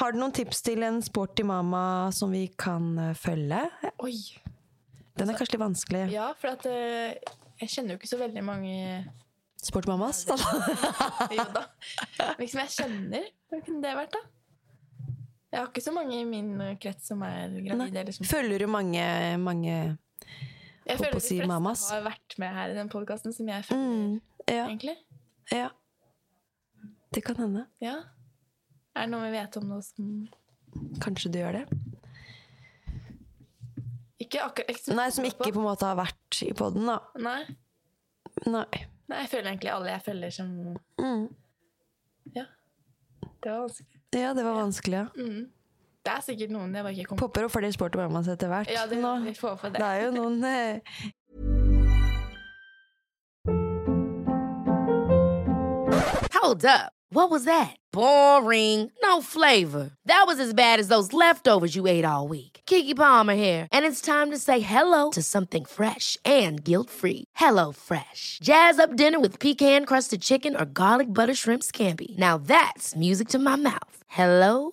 Har du noen tips til en sporty mama som vi kan eh, følge? Oi. Den er kanskje litt vanskelig. Ja, for at jeg kjenner jo ikke så veldig mange Sporty mamas? Jo da. Liksom jeg kjenner. Hva kunne det vært, da? Jeg har ikke så mange i min krets som er gravide. Liksom. Følger du mange, mange Jeg føler de fleste mamas. har vært med her i den podkasten som jeg føler, mm, ja, egentlig. ja. Det kan hende. Ja. Er det noe vi vet om noe som Kanskje du gjør det? Ikke akkurat Nei, som ikke på en måte har vært i poden, da. Nei. Nei. Nei, jeg føler egentlig alle jeg følger som Mm. Ja. Det var vanskelig. Ja, det var vanskelig, ja. Mm. Det er sikkert noen jeg bare ikke kom på. Popper opp flere sporty mamas etter hvert. Ja, det, nå. vi får for Det det. er jo noen eh, Hold up. What was that? Boring. No flavor. That was as bad as those leftovers you ate all week. Kiki Palmer here, and it's time to say hello to something fresh and guilt-free. Hello Fresh. Jazz up dinner with pecan-crusted chicken or garlic butter shrimp scampi. Now that's music to my mouth. Hello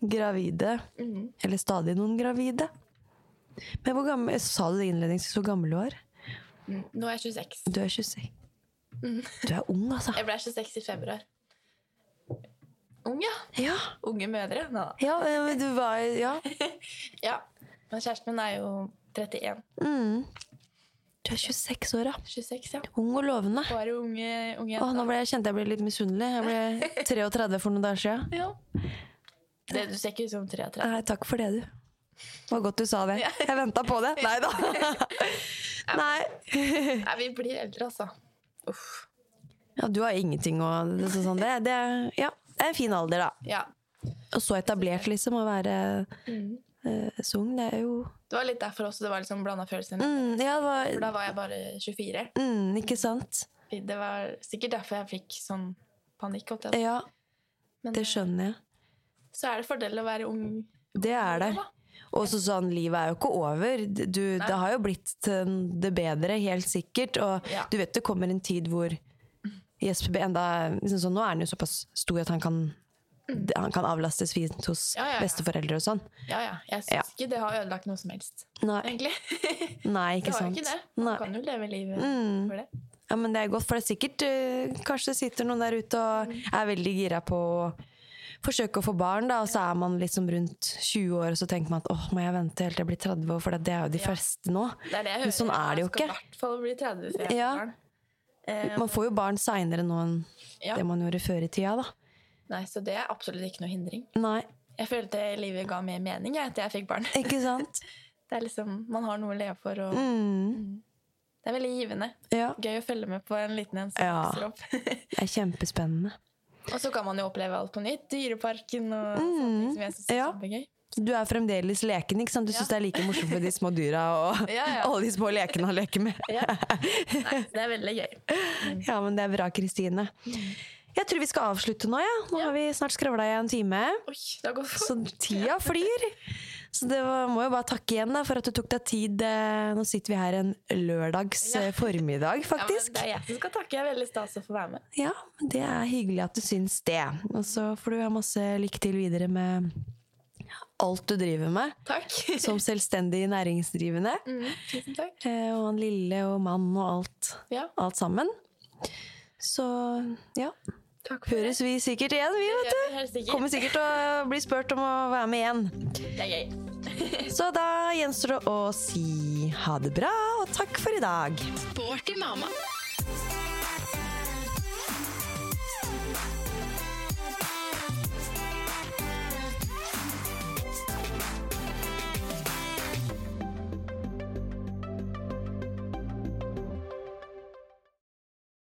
Gravide. Mhm. Eller stadig noen gravide. Men hvor gammel, sa du det innledningsvis hvor gammel du var? Mm, Nå er jeg 26. Du er 26. Du er ung, altså. Jeg ble 26 i februar. Ung, ja. Ja, Unge mødre. Nå ja men du var Ja. Ja. Men kjæresten min er jo 31. Mm. Du er 26 år, ja. 26, ja. Ung og lovende. Bare unge, unge Åh, nå ble jeg, kjente jeg ble litt misunnelig. Jeg ble 33 for noen dager siden. Ja. Det, du ser ikke ut som 33. Nei, takk for det, du. Det var godt du sa det. Jeg venta på det. Nei da. Nei. Nei, vi blir eldre, altså. Uff. Ja, du har ingenting å det, sånn, det, det, ja, det er en fin alder, da. Ja. Og så etablert, liksom, å være eh, så ung. Det er jo Det var litt derfor også det var liksom blanda følelser. mm, Ja, var... For da var jeg bare 24. mm, Ikke sant? Det var sikkert derfor jeg fikk sånn panikk. Ja, Men det skjønner jeg. Så er det fordel å være ung. Det er det. Og så sånn, livet er jo ikke over. Du, det har jo blitt det bedre, helt sikkert. Og Ja. du vet det kommer en tid hvor Jesper enda liksom sånn, Nå er han jo såpass stor at han kan, han kan avlastes fint hos Mm. Ja, ja, ja. besteforeldre og sånn. Ja, ja. Jeg syns Ja. ikke det har ødelagt noe som helst, Nei, egentlig. nei Det har jo sant. ikke det. Man Nei. kan jo leve livet Mm. for det. Ja, men det er godt, for det er sikkert uh, Kanskje det sitter noen der ute og er veldig gira på å forsøke å få barn, da, og så er man liksom rundt 20 år, og så tenker man at åh, må jeg vente helt til jeg blir 30 år, for det er jo de Ja. første nå. Det det Men sånn er det jo Jeg skal i hvert fall bli 30 før jeg Ja. barn. Eh, Man får jo barn seinere nå enn ja. det man gjorde før i tida, da. Nei, så det er absolutt ikke noe hindring. Nei, Jeg følte livet ga mer mening jeg, etter jeg fikk barn. ikke sant? Det er liksom, Man har noe å leve for, og Mm. det er veldig givende. Ja, Gøy å følge med på en liten en som Ja. vokser opp. det er kjempespennende. Og så kan man jo oppleve alt på nytt. Dyreparken og sånne ting som jeg syns er Mm. Ja. kjempegøy. Du er fremdeles leken, ikke sant? Du syns det er like morsomt med de små dyra og Ja, ja. alle de små lekene han leker med. Ja. Nei, det er veldig gøy. Ja, men det er bra, Kristine. Jeg tror vi skal avslutte nå, ja. Nå har vi snart skravla i en time. Oi, Så tida flyr. Så det var, må jo bare takke igjen da, for at du tok deg tid. eh, Nå sitter vi her en lørdags Ja. formiddag, faktisk. Ja, men det er jeg som skal takke. Jeg er veldig stas å få være med. Ja, det er hyggelig at du syns det. Og så får du ha masse lykke til videre med alt du driver med. Takk. Som selvstendig næringsdrivende. Mm, tusen takk. Eh, Og han lille og mann og alt, Ja, alt sammen. Så ja. Takk for Høres vi sikkert igjen, vi, vet du. Kommer sikkert til å bli spurt om å være med igjen. Det er gøy. Så da gjenstår det å si ha det bra, og takk for i dag. Sporty mamma.